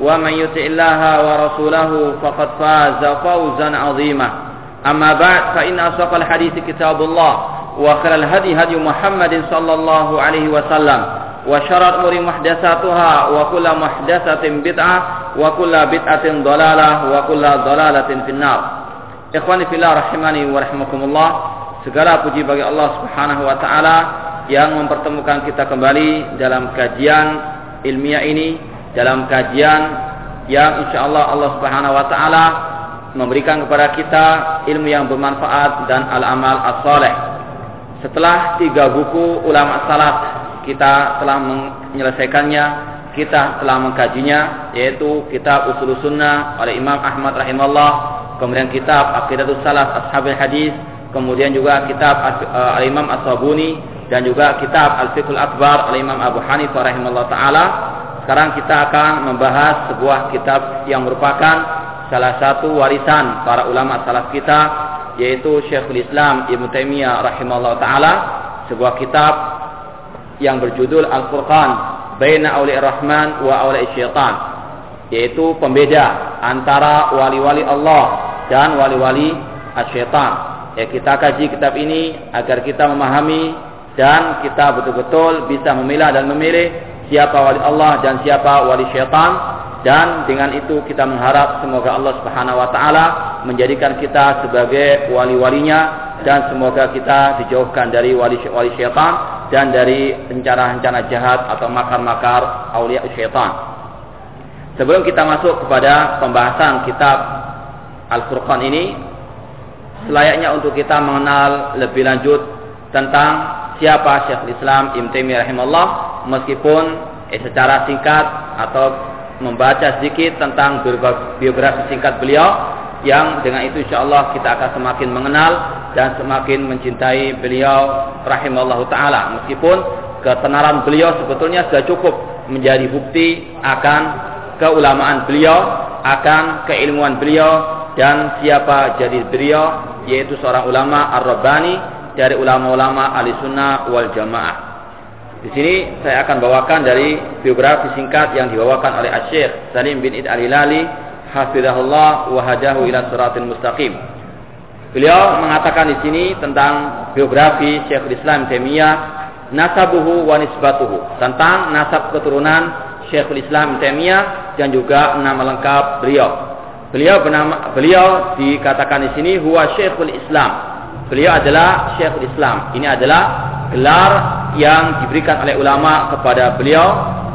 ومن يطع الله ورسوله فقد فاز فوزا عظيما أما بعد فإن أصدق الحديث كتاب الله وخير الهدي هدي محمد صلى الله عليه وسلم وشر الأمور محدثاتها وكل محدثة بدعة وكل بدعة ضلالة وكل ضلالة في النار إخواني في الله رحمني ورحمكم الله Segala puji bagi Allah Subhanahu wa taala yang mempertemukan kita kembali dalam kajian ilmiah ini, dalam kajian yang insyaallah Allah Subhanahu wa taala memberikan kepada kita ilmu yang bermanfaat dan al-amal as-saleh. Setelah tiga buku ulama salaf kita telah menyelesaikannya, kita telah mengkajinya yaitu kitab Usul Sunnah oleh Imam Ahmad rahimahullah, kemudian kitab Aqidatus Salaf Ashabil Hadis, kemudian juga kitab uh, Al-Imam As-Sabuni dan juga kitab Al-Fiqhul Akbar oleh Imam Abu Hanifah rahimahullah taala. Sekarang kita akan membahas sebuah kitab yang merupakan salah satu warisan para ulama salaf kita yaitu Syekhul Islam Ibnu Taimiyah rahimahullah taala, sebuah kitab yang berjudul Al-Furqan Baina Auliya Rahman wa Auliya Syaitan yaitu pembeda antara wali-wali Allah dan wali-wali asyaitan. Ya kita kaji kitab ini agar kita memahami dan kita betul-betul bisa memilah dan memilih siapa wali Allah dan siapa wali syaitan dan dengan itu kita mengharap semoga Allah Subhanahu wa taala menjadikan kita sebagai wali-walinya dan semoga kita dijauhkan dari wali-wali syaitan dan dari rencana-rencana jahat atau makar-makar aulia syaitan. Sebelum kita masuk kepada pembahasan kitab Al-Furqan ini, selayaknya untuk kita mengenal lebih lanjut tentang siapa Syekhul Islam Ibn Taimiyah rahimahullah? Meskipun eh, secara singkat atau membaca sedikit tentang biografi singkat beliau yang dengan itu insyaallah kita akan semakin mengenal dan semakin mencintai beliau rahimahullah taala. Meskipun ketenaran beliau sebetulnya sudah cukup menjadi bukti akan keulamaan beliau akan keilmuan beliau dan siapa jadi beliau yaitu seorang ulama ar-rabbani dari ulama-ulama ahli sunnah wal jamaah. Di sini saya akan bawakan dari biografi singkat yang dibawakan oleh Syekh Salim bin Id al-Hilali hafizahullah wa ila siratil mustaqim. Beliau mengatakan di sini tentang biografi Syekhul Islam Taimiyah nasabuhu wa nisbatuhu tentang nasab keturunan Syekhul Islam Taimiyah dan juga nama lengkap beliau. Beliau bernama beliau dikatakan di sini huwa Syekhul Islam. Beliau adalah Syekhul Islam. Ini adalah gelar yang diberikan oleh ulama kepada beliau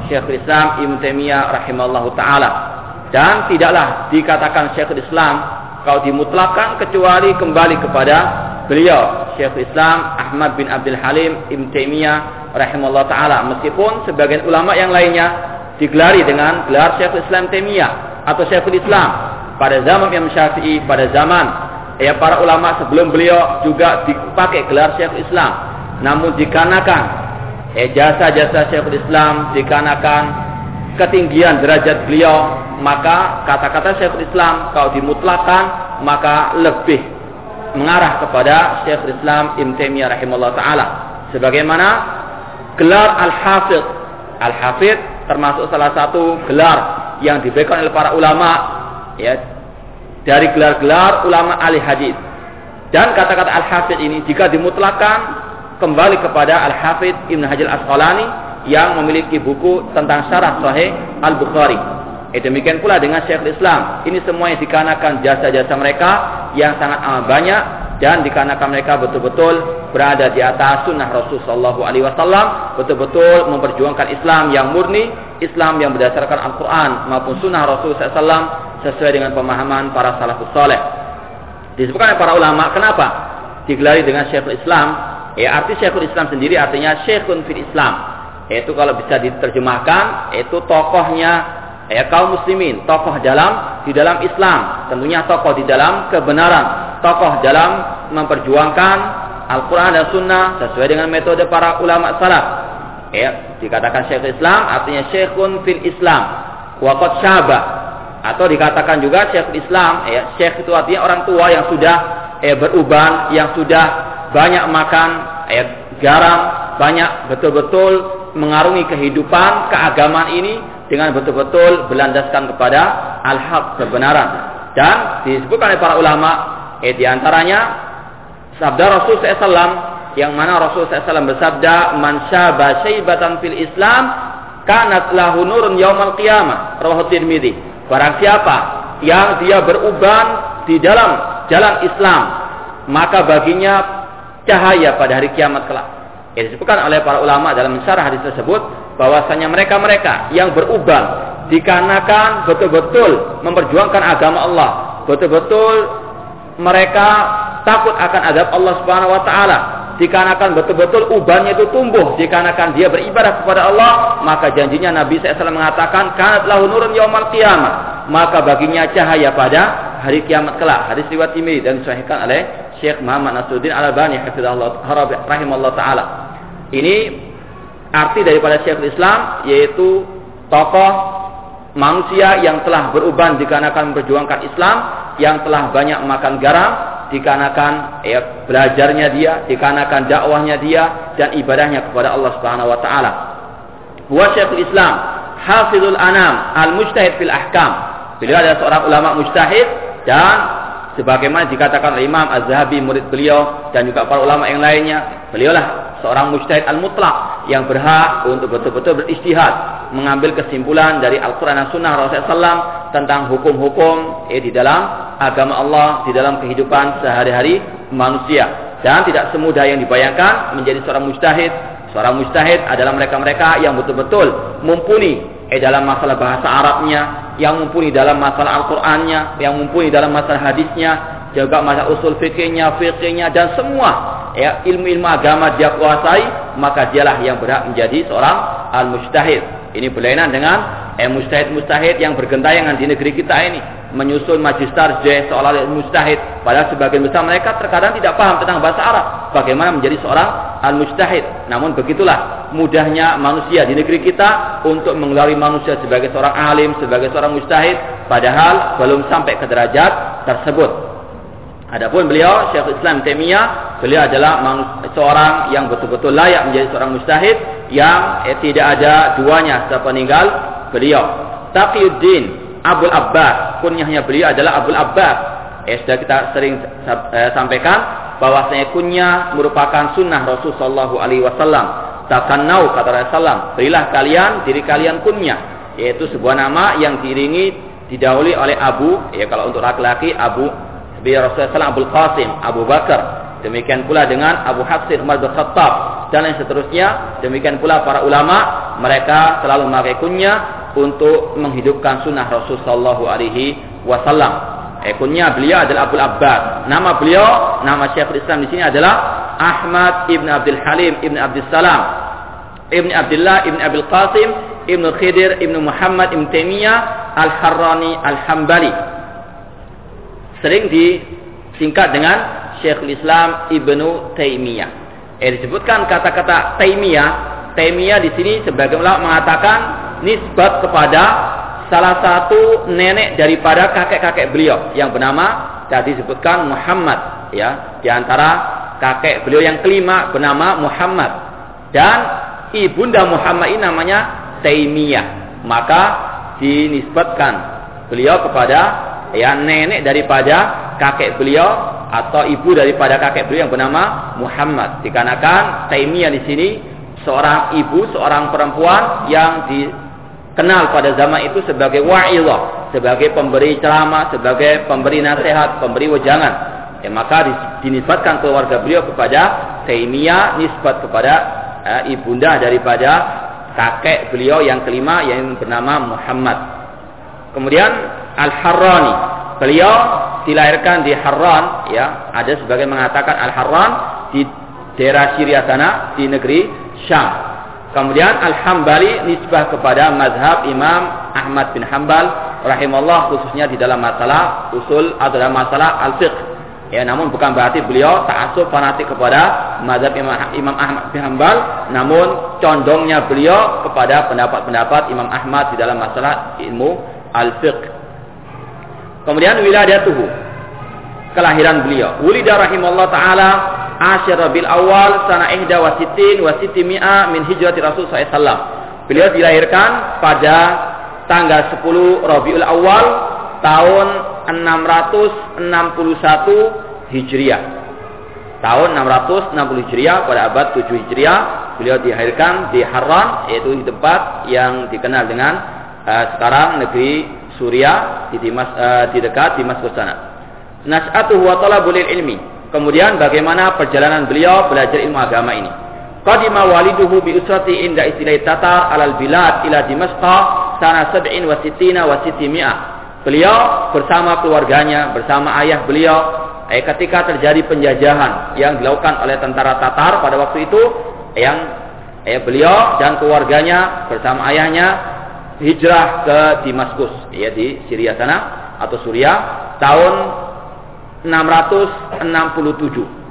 Syekhul Islam Ibnu Taimiyah rahimallahu taala. Dan tidaklah dikatakan Syekhul Islam kalau dimutlakan kecuali kembali kepada beliau Syekhul Islam Ahmad bin Abdul Halim Ibnu Taimiyah rahimallahu taala. Meskipun sebagian ulama yang lainnya digelari dengan gelar Syekhul Islam Taimiyah atau Syekhul Islam pada zaman Imam Syafi'i pada zaman ya para ulama sebelum beliau juga dipakai gelar Syekhul Islam. Namun dikarenakan eh, jasa-jasa Syekhul Islam dikarenakan ketinggian derajat beliau maka kata-kata Syekhul Islam kalau dimutlakan maka lebih mengarah kepada Syekhul Islam Ibn Taimiyah taala. Sebagaimana gelar Al-Hafidh. Al-Hafidh termasuk salah satu gelar yang diberikan oleh para ulama ya dari gelar-gelar ulama ahli hadis dan kata-kata Al-Hafidh ini jika dimutlakan kembali kepada Al-Hafidh Ibn Hajar Asqalani yang memiliki buku tentang syarah sahih Al-Bukhari. Eh, demikian pula dengan Syekhul Islam. Ini semuanya dikarenakan jasa-jasa mereka yang sangat amat banyak dan dikarenakan mereka betul-betul berada di atas sunnah Rasul Sallallahu Alaihi Wasallam, betul-betul memperjuangkan Islam yang murni, Islam yang berdasarkan Al-Quran maupun sunnah Rasul SAW sesuai dengan pemahaman para salafus soleh. Disebutkan oleh para ulama, kenapa digelari dengan Syekhul Islam? Ya, arti Syekhul Islam sendiri artinya Syekhun fil Islam. Yaitu kalau bisa diterjemahkan, itu tokohnya ya kaum muslimin, tokoh dalam di dalam Islam, tentunya tokoh di dalam kebenaran, tokoh dalam memperjuangkan Al-Quran dan Sunnah sesuai dengan metode para ulama salaf. Ya, dikatakan Syekh Islam artinya Syekhun fil Islam, waqad syabah atau dikatakan juga Syekh Islam, ya Syekh itu artinya orang tua yang sudah eh, beruban, yang sudah banyak makan eh, garam, banyak betul-betul mengarungi kehidupan keagamaan ini dengan betul-betul berlandaskan kepada al-haq kebenaran. Dan disebutkan oleh para ulama, eh di antaranya sabda Rasul SAW yang mana Rasul SAW bersabda, "Man syaba syaibatan fil Islam, kanat lahu nurun yaumal qiyamah." Rawahu Tirmidzi. Barang siapa yang dia beruban di dalam jalan Islam, maka baginya cahaya pada hari kiamat kelak. Ini disebutkan oleh para ulama dalam syarah hadis tersebut bahwasanya mereka-mereka yang berubah dikarenakan betul-betul memperjuangkan agama Allah, betul-betul mereka takut akan adab Allah Subhanahu wa taala, dikarenakan betul-betul ubannya itu tumbuh dikarenakan dia beribadah kepada Allah maka janjinya Nabi SAW mengatakan kanat lahu nurun yaumal qiyamah. Maka baginya cahaya pada hari kiamat kelak. Hadis riwayat ini dan disahihkan oleh Syekh Muhammad Nasruddin Al-Albani hafizahullah rahimallahu taala. Ini arti daripada Syekhul Islam yaitu tokoh manusia yang telah beruban dikarenakan memperjuangkan Islam, yang telah banyak makan garam dikarenakan ya, belajarnya dia, dikarenakan dakwahnya dia dan ibadahnya kepada Allah Subhanahu wa taala. Wa Syekhul Islam, Hafizul Anam, Al-Mujtahid fil Ahkam. Beliau adalah seorang ulama mujtahid dan sebagaimana dikatakan oleh Imam Az-Zahabi murid beliau dan juga para ulama yang lainnya, beliaulah seorang mujtahid al-mutlak yang berhak untuk betul-betul beristihad mengambil kesimpulan dari Al-Quran dan Sunnah Rasulullah SAW tentang hukum-hukum eh, di dalam agama Allah, di dalam kehidupan sehari-hari manusia. Dan tidak semudah yang dibayangkan menjadi seorang mujtahid. Seorang mujtahid adalah mereka-mereka yang betul-betul mumpuni eh, dalam masalah bahasa Arabnya, yang mumpuni dalam masalah Al-Qur'annya, yang mumpuni dalam masalah hadisnya, juga masalah usul fikihnya, fikihnya dan semua ya ilmu-ilmu agama dia kuasai, maka dialah yang berhak menjadi seorang al-mujtahid. Ini berlainan dengan eh, mujtahid-mujtahid yang bergentayangan di negeri kita ini. Menyusun majistar J seolah mujtahid. Padahal sebagian besar mereka terkadang tidak paham tentang bahasa Arab. Bagaimana menjadi seorang al-mujtahid? Namun begitulah mudahnya manusia di negeri kita untuk mengeluarkan manusia sebagai seorang alim sebagai seorang mujtahid. Padahal belum sampai ke derajat tersebut Adapun beliau Syekh Islam Taimiyah, beliau adalah seorang yang betul-betul layak menjadi seorang mustahid yang eh, tidak ada duanya sepeninggal beliau. Taqiyuddin Abdul Abbas, kunyahnya beliau adalah Abdul Abbas. Eh, sudah kita sering eh, sampaikan bahwasanya kunyah merupakan sunnah Rasul Shallallahu Alaihi Wasallam. Takannau kata Rasulullah, berilah kalian diri kalian kunyah, yaitu sebuah nama yang diiringi didahului oleh Abu, ya kalau untuk laki-laki Abu beliau Rasulullah Abu Qasim, Abu Bakar. Demikian pula dengan Abu Hafsin Umar bin Khattab dan yang seterusnya. Demikian pula para ulama, mereka selalu memakai untuk menghidupkan sunnah Rasul Sallallahu Alaihi Wasallam. Eh, beliau adalah Abu Abbas. Nama beliau, nama Syekhul Islam di sini adalah Ahmad ibn Abdul Halim ibn Abdul Salam ibn Abdullah ibn Abdul Qasim ibn Khidir ibn Muhammad ibn Taimiyah al-Harrani al-Hambali sering disingkat dengan Syekhul Islam Ibnu Taimiyah. Eh disebutkan kata-kata Taimiyah. Taimiyah di sini sebagai ulama mengatakan nisbat kepada salah satu nenek daripada kakek-kakek beliau yang bernama tadi disebutkan Muhammad ya di antara kakek beliau yang kelima bernama Muhammad dan ibunda Muhammad ini namanya Taimiyah maka dinisbatkan beliau kepada ya nenek daripada kakek beliau atau ibu daripada kakek beliau yang bernama Muhammad. Dikarenakan Taimiyah di sini seorang ibu, seorang perempuan yang di kenal pada zaman itu sebagai wa'illah, sebagai pemberi ceramah, sebagai pemberi nasihat, pemberi wejangan. Ya, maka dinisbatkan keluarga beliau kepada Taimiyah, nisbat kepada eh, ibunda daripada kakek beliau yang kelima yang bernama Muhammad. Kemudian Al-Harrani. Beliau dilahirkan di Harran ya, ada sebagai mengatakan Al-Harran di daerah Syria sana di negeri Syam. Kemudian Al-Hambali nisbah kepada mazhab Imam Ahmad bin Hambal rahimahullah khususnya di dalam masalah usul atau dalam masalah al-fiqh. Ya, namun bukan berarti beliau ta'assub fanatik kepada mazhab Imam, Imam Ahmad bin Hambal, namun condongnya beliau kepada pendapat-pendapat Imam Ahmad di dalam masalah ilmu al-fiqh. Kemudian wiladatuhu kelahiran beliau. Wulida rahimahullah taala asyir Rabiul Awal sana ihda wa sitin wa mi'a min hijrati Rasul SAW. Beliau dilahirkan pada tanggal 10 Rabiul Awal tahun 661 Hijriah. Tahun 660 Hijriah pada abad 7 Hijriah beliau dilahirkan di Harran yaitu di tempat yang dikenal dengan uh, sekarang negeri Suriah di Dimas, uh, di dekat Dimaskus sana. Nas'atuhu wa talabul ilmi Kemudian bagaimana perjalanan beliau belajar ilmu agama ini. Qadima waliduhu bi usrati inda istilai tatar alal bilad ila Dimashqa sana sab'in wa sittina wa sitimi'ah. Beliau bersama keluarganya, bersama ayah beliau, eh, ketika terjadi penjajahan yang dilakukan oleh tentara Tatar pada waktu itu, yang eh, beliau dan keluarganya bersama ayahnya hijrah ke Damaskus, ya di Syria sana atau Suriah tahun 667.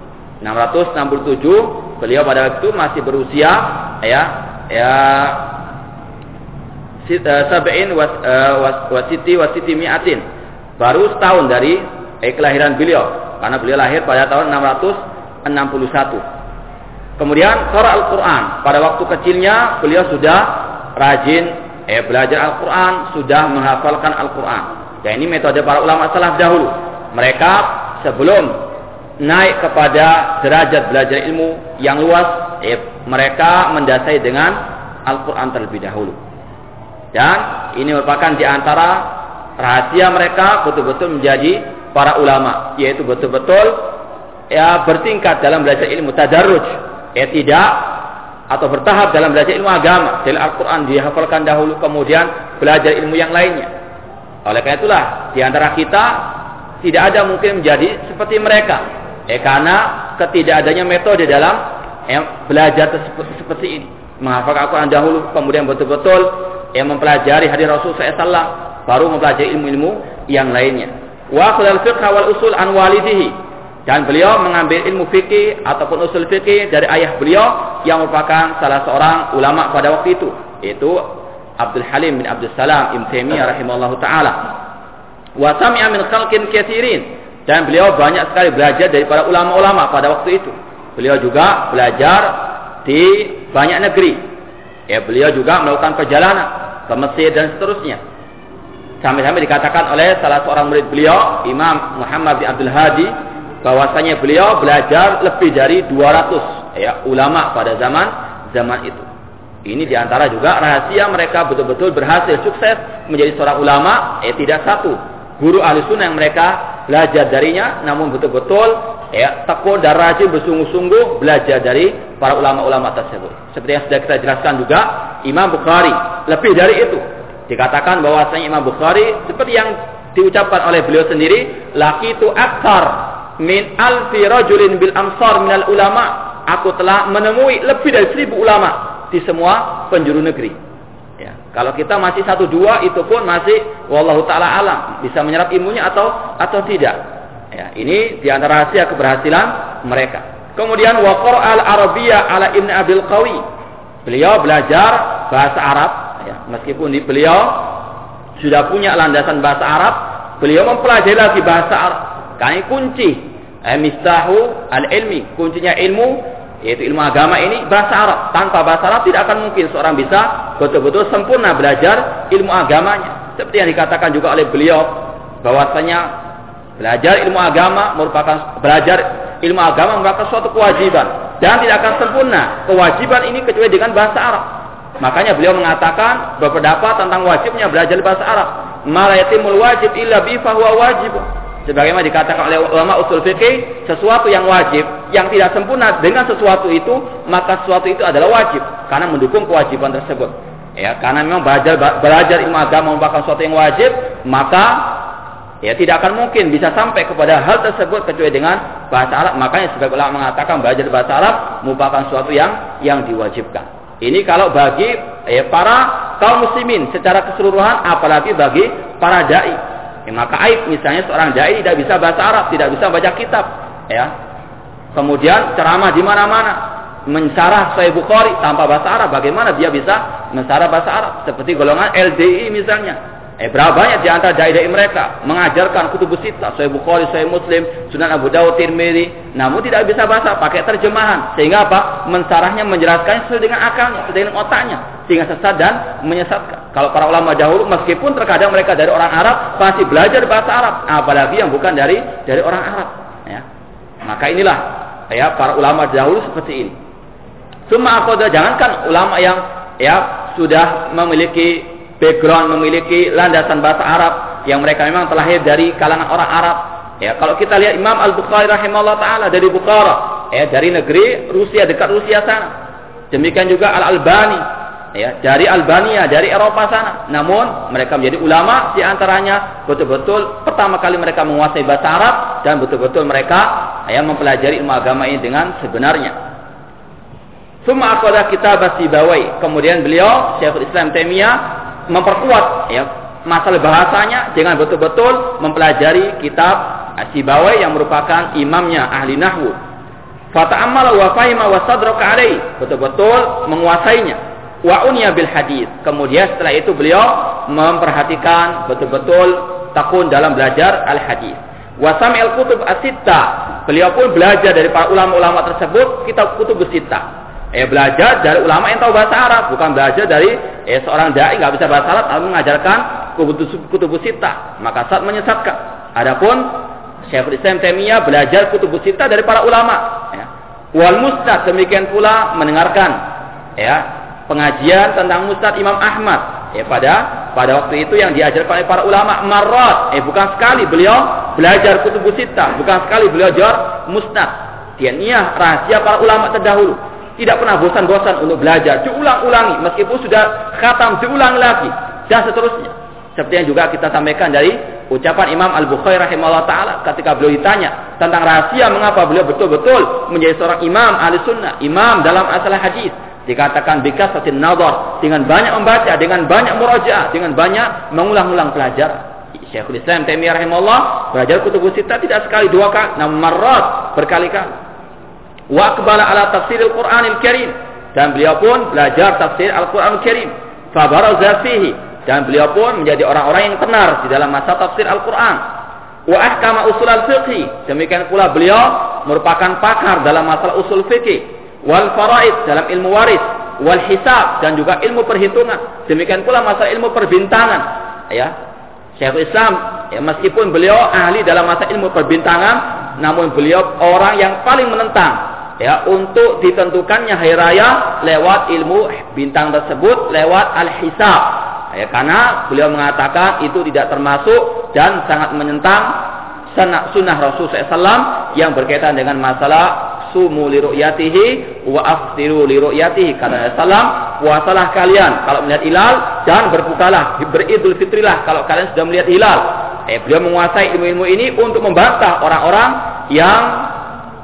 667 beliau pada waktu masih berusia ya ya eh, sabain was, uh, wasiti wasiti miatin. Baru setahun dari eh, kelahiran beliau. Karena beliau lahir pada tahun 661 kemudian surah Al-Quran. Pada waktu kecilnya beliau sudah rajin eh, belajar Al-Quran sudah menghafalkan Al-Quran. Dan ini metode para ulama salaf dahulu. Mereka sebelum naik kepada derajat belajar ilmu yang luas, eh, mereka mendasai dengan Al-Quran terlebih dahulu. Dan ini merupakan di antara rahasia mereka betul-betul menjadi para ulama, yaitu betul-betul ya bertingkat dalam belajar ilmu tadarruj, ya tidak atau bertahap dalam belajar ilmu agama. Dari Al-Quran dihafalkan dahulu, kemudian belajar ilmu yang lainnya. Oleh karena itulah, di antara kita tidak ada mungkin menjadi seperti mereka. Eh, karena ketidakadanya metode dalam eh, belajar seperti ini. Menghafal Al-Quran dahulu, kemudian betul-betul yang mempelajari hadis Rasul SAW, baru mempelajari ilmu-ilmu yang lainnya. Wa khulal fiqh wal usul an walidihi. Dan beliau mengambil ilmu fikih ataupun usul fikih dari ayah beliau yang merupakan salah seorang ulama pada waktu itu, yaitu Abdul Halim bin Abdul Salam Ibn rahimahullah taala. Wa sami'a min khalqin katsirin. Dan beliau banyak sekali belajar dari para ulama-ulama pada waktu itu. Beliau juga belajar di banyak negeri. Ya, beliau juga melakukan perjalanan ke Mesir dan seterusnya. Sampai-sampai dikatakan oleh salah seorang murid beliau, Imam Muhammad bin Abdul Hadi, bahwasanya beliau belajar lebih dari 200 ya, ulama pada zaman zaman itu. Ini di antara juga rahasia mereka betul-betul berhasil sukses menjadi seorang ulama, eh tidak satu, guru ahli sunnah yang mereka belajar darinya namun betul-betul ya tekun dan rajin bersungguh-sungguh belajar dari para ulama-ulama tersebut. Seperti yang sudah kita jelaskan juga Imam Bukhari lebih dari itu dikatakan bahwasanya Imam Bukhari seperti yang diucapkan oleh beliau sendiri laki itu aktar min alfi rajulin bil amsar minal ulama aku telah menemui lebih dari seribu ulama di semua penjuru negeri Ya. Kalau kita masih satu dua itu pun masih wallahu taala alam bisa menyerap ilmunya atau atau tidak. Ya, ini di antara rahasia keberhasilan mereka. Kemudian waqar al Arabiyah ala Ibn Abil Qawi. Beliau belajar bahasa Arab ya, meskipun di beliau sudah punya landasan bahasa Arab, beliau mempelajari lagi bahasa Arab. Karena kunci eh, mistahu al-ilmi, kuncinya ilmu yaitu ilmu agama ini bahasa Arab. Tanpa bahasa Arab tidak akan mungkin seorang bisa betul-betul sempurna belajar ilmu agamanya. Seperti yang dikatakan juga oleh beliau bahwasanya belajar ilmu agama merupakan belajar ilmu agama merupakan suatu kewajiban dan tidak akan sempurna kewajiban ini kecuali dengan bahasa Arab. Makanya beliau mengatakan berpendapat tentang wajibnya belajar bahasa Arab. Malayatimul wajib illa bi fahuwa wajib. Sebagaimana dikatakan oleh ulama usul fikih, sesuatu yang wajib yang tidak sempurna dengan sesuatu itu, maka sesuatu itu adalah wajib karena mendukung kewajiban tersebut. Ya, karena memang belajar belajar ilmu agama merupakan sesuatu yang wajib, maka ya tidak akan mungkin bisa sampai kepada hal tersebut kecuali dengan bahasa Arab. Makanya sebagai ulama mengatakan belajar bahasa Arab merupakan sesuatu yang yang diwajibkan. Ini kalau bagi ya, para kaum muslimin secara keseluruhan, apalagi bagi para dai. Ya, maka aib misalnya seorang dai tidak bisa bahasa Arab, tidak bisa baca kitab, ya. Kemudian ceramah di mana-mana, mensarah Sahih Bukhari tanpa bahasa Arab, bagaimana dia bisa mensarah bahasa Arab? Seperti golongan LDI misalnya, Eh, berapa banyak di antara dai-dai mereka mengajarkan kutubus sita, Sahih Bukhari, Sahih Muslim, Sunan Abu Dawud, Tirmidzi, namun tidak bisa bahasa, pakai terjemahan. Sehingga apa? Mensarahnya menjelaskan sesuai dengan akalnya, sesuai dengan otaknya, sehingga sesat dan menyesatkan. Kalau para ulama dahulu meskipun terkadang mereka dari orang Arab, pasti belajar bahasa Arab, apalagi yang bukan dari dari orang Arab, ya. Maka inilah ya para ulama dahulu seperti ini. Cuma aku jangankan ulama yang ya sudah memiliki background memiliki landasan bahasa Arab yang mereka memang terlahir dari kalangan orang Arab. Ya, kalau kita lihat Imam Al Bukhari rahimahullah taala dari Bukhara, ya dari negeri Rusia dekat Rusia sana. Demikian juga Al Albani, ya dari Albania, dari Eropa sana. Namun mereka menjadi ulama di antaranya betul-betul pertama kali mereka menguasai bahasa Arab dan betul-betul mereka ya mempelajari ilmu agama ini dengan sebenarnya. Suma akodah kitab Sibawai. Kemudian beliau Syekhul Islam Taimiyah memperkuat ya masalah bahasanya dengan betul-betul mempelajari kitab Sibawai yang merupakan imamnya ahli nahwu. Fata'ammal wa fahima wa sadraka alaih. Betul-betul menguasainya. Wa unya bil hadis. Kemudian setelah itu beliau memperhatikan betul-betul takun dalam belajar al hadis. Wa sami'al kutub asitta. Beliau pun belajar dari para ulama-ulama tersebut kitab kutub asitta eh belajar dari ulama yang tahu bahasa Arab, bukan belajar dari eh seorang dai nggak bisa bahasa Arab lalu mengajarkan kutubus sita, maka saat menyesatkan. Adapun Syekhul Islam Taimiyah belajar kutubus sita dari para ulama, ya. Wal mustad demikian pula mendengarkan ya pengajian tentang mustad Imam Ahmad ya pada pada waktu itu yang diajarkan oleh para ulama marot eh bukan sekali beliau belajar kutubus sita, bukan sekali beliau belajar mustad. Dia rahasia para ulama terdahulu tidak pernah bosan-bosan untuk belajar. Diulang-ulangi. Meskipun sudah khatam, diulang lagi. Dan seterusnya. Seperti yang juga kita sampaikan dari ucapan Imam Al-Bukhari rahimahullah ta'ala ketika beliau ditanya tentang rahasia mengapa beliau betul-betul menjadi seorang imam ahli sunnah, imam dalam asal hadis. Dikatakan bikasatin nazar dengan banyak membaca, dengan banyak murajaah, dengan banyak mengulang-ulang pelajar. Syekhul Islam Taimiyah rahimahullah belajar kutubus sita tidak sekali dua kali, namun marrat berkali-kali wa akbala ala tafsir Al-Qur'anil Karim. Dan beliau pun belajar tafsir Al-Qur'an Karim. Fabaraza fihi. Dan beliau pun menjadi orang-orang yang tenar di dalam masa tafsir Al-Qur'an. Wa ahkama usul al-fiqh demikian pula beliau merupakan pakar dalam masalah usul fikih wal faraid dalam ilmu waris. Wal hisab dan juga ilmu perhitungan. Demikian pula masalah ilmu perbintangan. Ya. Syekhul Islam ya meskipun beliau ahli dalam masa ilmu perbintangan namun beliau orang yang paling menentang ya untuk ditentukannya hari raya lewat ilmu bintang tersebut lewat al-hisab. Ya karena beliau mengatakan itu tidak termasuk dan sangat menentang sunnah Rasul SAW yang berkaitan dengan masalah sumu li ru'yatihi wa aftiru li ru'yatihi kata Rasulullah puasalah kalian kalau melihat hilal jangan berbukalah beridul fitrilah kalau kalian sudah melihat hilal. Eh beliau menguasai ilmu-ilmu ini untuk membantah orang-orang yang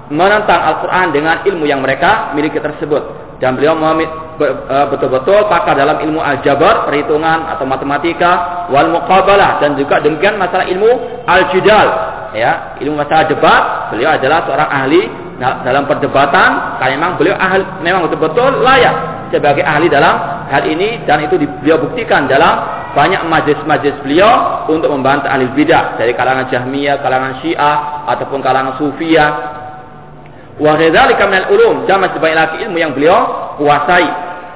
menentang Al-Quran dengan ilmu yang mereka miliki tersebut. Dan beliau e, betul-betul pakar dalam ilmu aljabar, perhitungan atau matematika, wal muqabalah dan juga demikian masalah ilmu al-jidal. Ya, ilmu masalah debat, beliau adalah seorang ahli dalam perdebatan karena memang beliau ahli, memang betul-betul layak sebagai ahli dalam hal ini dan itu beliau buktikan dalam banyak majlis-majlis beliau untuk membantah ahli bidah dari kalangan Jahmiyah, kalangan Syiah ataupun kalangan Sufiyah Wa dzalika minal ulum dan masih lagi ilmu yang beliau kuasai.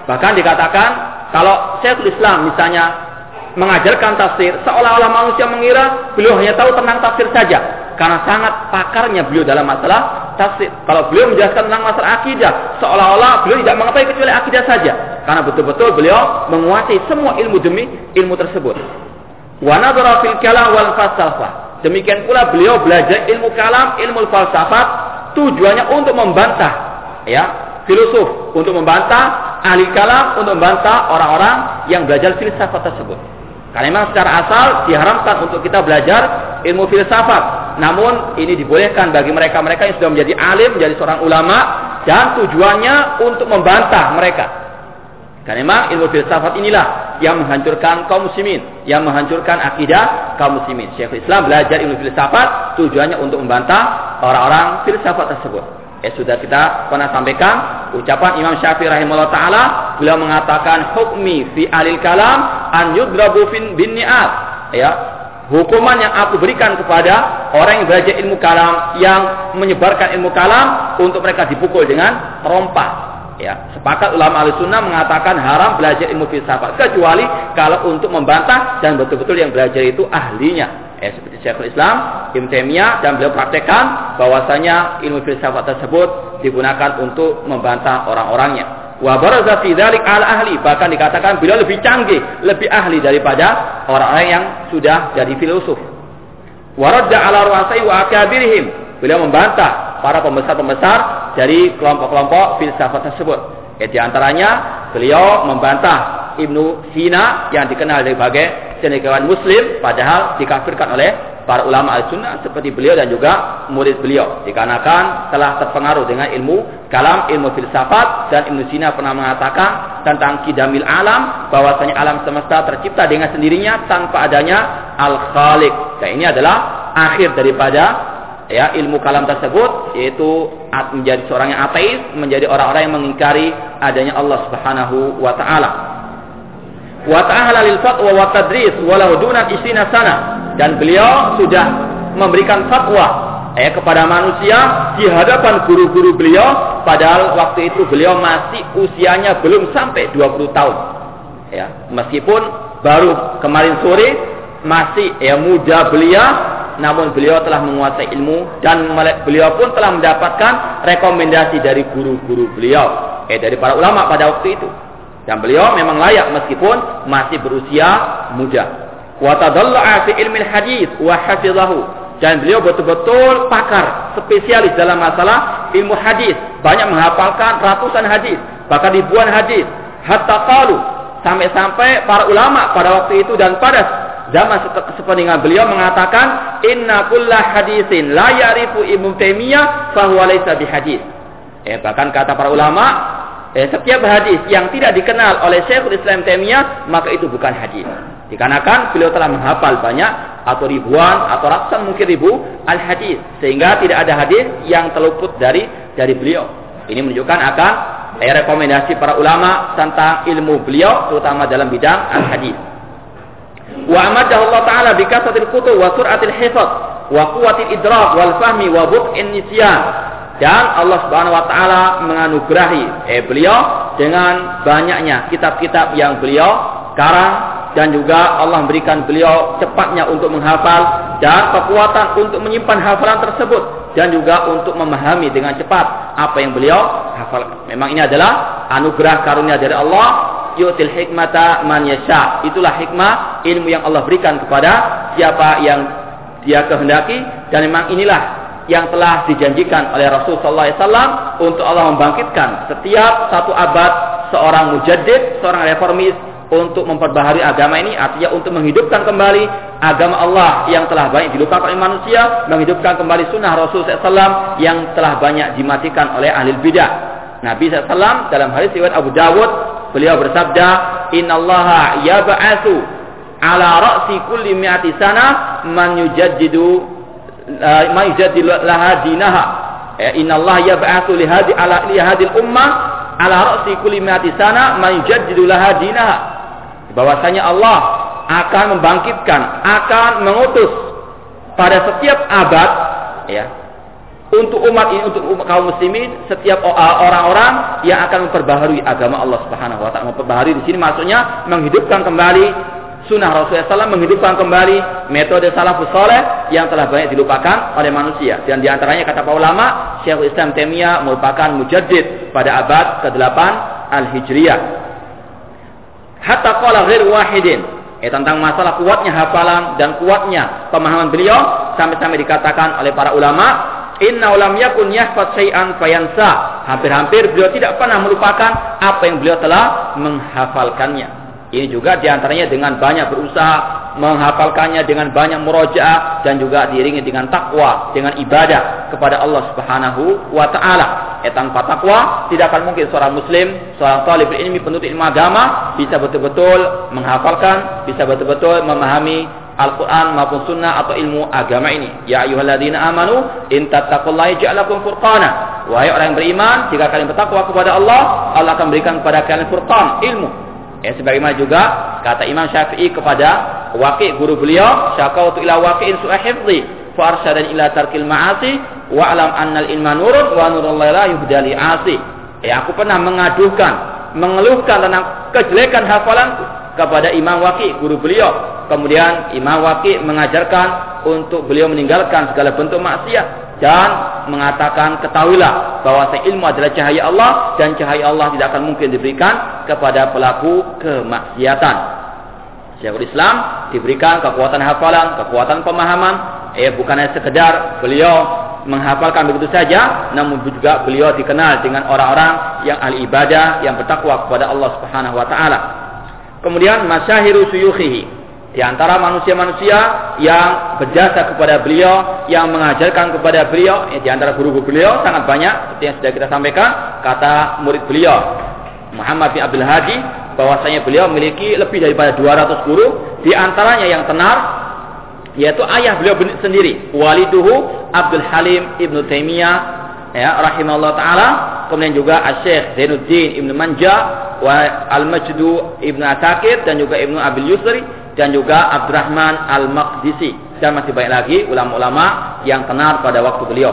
Bahkan dikatakan kalau Syekhul Islam misalnya mengajarkan tafsir seolah-olah manusia mengira beliau hanya tahu tentang tafsir saja karena sangat pakarnya beliau dalam masalah tafsir. Kalau beliau menjelaskan tentang masalah akidah seolah-olah beliau tidak mengetahui kecuali akidah saja. karena betul-betul beliau menguasai semua ilmu demi ilmu tersebut. Wa nadhara fil kalam wal falsafah. Demikian pula beliau belajar ilmu kalam, ilmu falsafat tujuannya untuk membantah ya, filosof, untuk membantah ahli kalam, untuk membantah orang-orang yang belajar filsafat tersebut. Karena memang secara asal diharamkan untuk kita belajar ilmu filsafat. Namun ini dibolehkan bagi mereka-mereka yang sudah menjadi alim, menjadi seorang ulama dan tujuannya untuk membantah mereka. Karena memang ilmu filsafat inilah yang menghancurkan kaum muslimin, yang menghancurkan akidah kaum muslimin. Syekh Islam belajar ilmu filsafat tujuannya untuk membantah orang-orang filsafat tersebut. Eh sudah kita pernah sampaikan ucapan Imam Syafi'i rahimahullah taala beliau mengatakan hukmi fi alil kalam an yudrabu fin bin ni'at ya hukuman yang aku berikan kepada orang yang belajar ilmu kalam yang menyebarkan ilmu kalam untuk mereka dipukul dengan rompa ya sepakat ulama al sunnah mengatakan haram belajar ilmu filsafat kecuali kalau untuk membantah dan betul-betul yang belajar itu ahlinya eh, seperti Syekhul Islam, Ibn Taimiyah dan beliau praktekkan bahwasanya ilmu filsafat tersebut digunakan untuk membantah orang-orangnya. Wa al ahli bahkan dikatakan beliau lebih canggih, lebih ahli daripada orang-orang yang sudah jadi filosof. Waradda ala wa akabirihim. Beliau membantah para pembesar-pembesar dari kelompok-kelompok filsafat tersebut. Ya, di antaranya beliau membantah Ibnu Sina yang dikenal sebagai cendekiawan muslim padahal dikafirkan oleh para ulama al-sunnah seperti beliau dan juga murid beliau dikarenakan telah terpengaruh dengan ilmu kalam, ilmu filsafat dan Ibnu Sina pernah mengatakan tentang kidamil alam bahwasanya alam semesta tercipta dengan sendirinya tanpa adanya al-khaliq. Dan ini adalah akhir daripada ya ilmu kalam tersebut yaitu menjadi seorang yang ateis, menjadi orang-orang yang mengingkari adanya Allah Subhanahu wa taala. Wa ta'ala lil fatwa wa tadris walau duna isina sana. Dan beliau sudah memberikan fatwa eh, kepada manusia di hadapan guru-guru beliau padahal waktu itu beliau masih usianya belum sampai 20 tahun. Ya meskipun baru kemarin sore masih ya muda belia namun beliau telah menguasai ilmu dan beliau pun telah mendapatkan rekomendasi dari guru-guru beliau eh dari para ulama pada waktu itu dan beliau memang layak meskipun masih berusia muda. Wa tadalla'a fi ilmi hadis wa hafizahu. Dan beliau betul-betul pakar, spesialis dalam masalah ilmu hadis. Banyak menghafalkan ratusan hadis, bahkan ribuan hadis. Hatta qalu sampai-sampai para ulama pada waktu itu dan pada zaman sepeninggal beliau mengatakan inna kulla hadisin la ya'rifu Ibnu Taimiyah fahuwa laysa bihadis. Eh, bahkan kata para ulama eh, setiap hadis yang tidak dikenal oleh Syekhul Islam Taimiyah maka itu bukan hadis. Dikarenakan beliau telah menghafal banyak atau ribuan atau ratusan mungkin ribu al hadis sehingga tidak ada hadis yang terluput dari dari beliau. Ini menunjukkan akan eh, rekomendasi para ulama tentang ilmu beliau terutama dalam bidang al hadis. Wa amadahu Allah taala bi kasatil wa sur'atil wa quwwatil idrak wal fahmi wa nisyan dan Allah Subhanahu wa taala menganugerahi eh beliau dengan banyaknya kitab-kitab yang beliau karang dan juga Allah memberikan beliau cepatnya untuk menghafal dan kekuatan untuk menyimpan hafalan tersebut dan juga untuk memahami dengan cepat apa yang beliau hafal. Memang ini adalah anugerah karunia dari Allah yu'til hikmata man yasha. Itulah hikmah ilmu yang Allah berikan kepada siapa yang dia kehendaki dan memang inilah yang telah dijanjikan oleh Rasulullah SAW untuk Allah membangkitkan setiap satu abad seorang mujaddid, seorang reformis untuk memperbaharui agama ini artinya untuk menghidupkan kembali agama Allah yang telah banyak dilupakan oleh manusia menghidupkan kembali sunnah Rasul SAW yang telah banyak dimatikan oleh ahli bidah Nabi SAW dalam hadis riwayat Abu Dawud beliau bersabda Inna Allah yab'atsu ala ra'si kulli mi'ati sana man yujaddidu ma yujadil laha dinaha. Ya Allah yab'atsu li hadi ala li hadil ummah ala ra'si kulli mi'ati sana ma yujaddidu laha dinaha. Bahwasanya Allah akan membangkitkan akan mengutus pada setiap abad ya untuk umat ini untuk umat kaum muslimin setiap orang-orang yang akan memperbaharui agama Allah Subhanahu wa taala memperbaharui di sini maksudnya menghidupkan kembali sunnah Rasulullah SAW menghidupkan kembali metode salafus soleh yang telah banyak dilupakan oleh manusia. Dan di antaranya kata para ulama, Syekhul Islam Temia merupakan mujaddid pada abad ke-8 Al-Hijriyah. Hatta qala ghair wahidin. Eh, tentang masalah kuatnya hafalan dan kuatnya pemahaman beliau sampai-sampai dikatakan oleh para ulama Inna ulam yakun yahfad syai'an fayansa. Hampir-hampir beliau tidak pernah melupakan apa yang beliau telah menghafalkannya. Ini juga di antaranya dengan banyak berusaha menghafalkannya dengan banyak murojaah dan juga diiringi dengan takwa, dengan ibadah kepada Allah Subhanahu wa taala. Ya, tanpa takwa tidak akan mungkin seorang muslim, seorang talib ilmi penuntut ilmu agama bisa betul-betul menghafalkan, bisa betul-betul memahami Al-Quran maupun sunnah atau ilmu agama ini. Ya ayuhalladzina amanu in tattaqullaha ja'alakum furqana. Wahai orang yang beriman, jika kalian bertakwa kepada Allah, Allah akan berikan kepada kalian furqan, ilmu. Ya, sebagaimana juga kata Imam Syafi'i kepada Waqi guru beliau, syakautu ila waqi'in su'a hifdhi fa arsyadani ila tarkil ma'asi wa alam annal ilma nurun wa nurullahi la yuhdali asi. Ya, aku pernah mengadukan, mengeluhkan tentang kejelekan hafalanku kepada Imam Waqi guru beliau. Kemudian Imam Waqi mengajarkan untuk beliau meninggalkan segala bentuk maksiat dan mengatakan ketahuilah bahwa ilmu adalah cahaya Allah dan cahaya Allah tidak akan mungkin diberikan kepada pelaku kemaksiatan. Syekhul Islam diberikan kekuatan hafalan, kekuatan pemahaman, eh bukan hanya sekedar beliau menghafalkan begitu saja, namun juga beliau dikenal dengan orang-orang yang ahli ibadah, yang bertakwa kepada Allah Subhanahu wa taala. Kemudian masyahiru suyukhihi, di antara manusia-manusia yang berjasa kepada beliau, yang mengajarkan kepada beliau, ya, di antara guru-guru beliau sangat banyak, seperti yang sudah kita sampaikan, kata murid beliau, Muhammad bin Abdul Hadi, bahwasanya beliau memiliki lebih daripada 200 guru, di antaranya yang tenar, yaitu ayah beliau sendiri, waliduhu Abdul Halim ibnu Taimiyah, ya, rahimahullah taala, kemudian juga Syekh Zainuddin ibnu Manja, wa Al-Majdu ibnu Atakir dan juga ibnu Abil Yusri dan juga Abdurrahman Al-Maqdisi dan masih banyak lagi ulama-ulama yang tenar pada waktu beliau.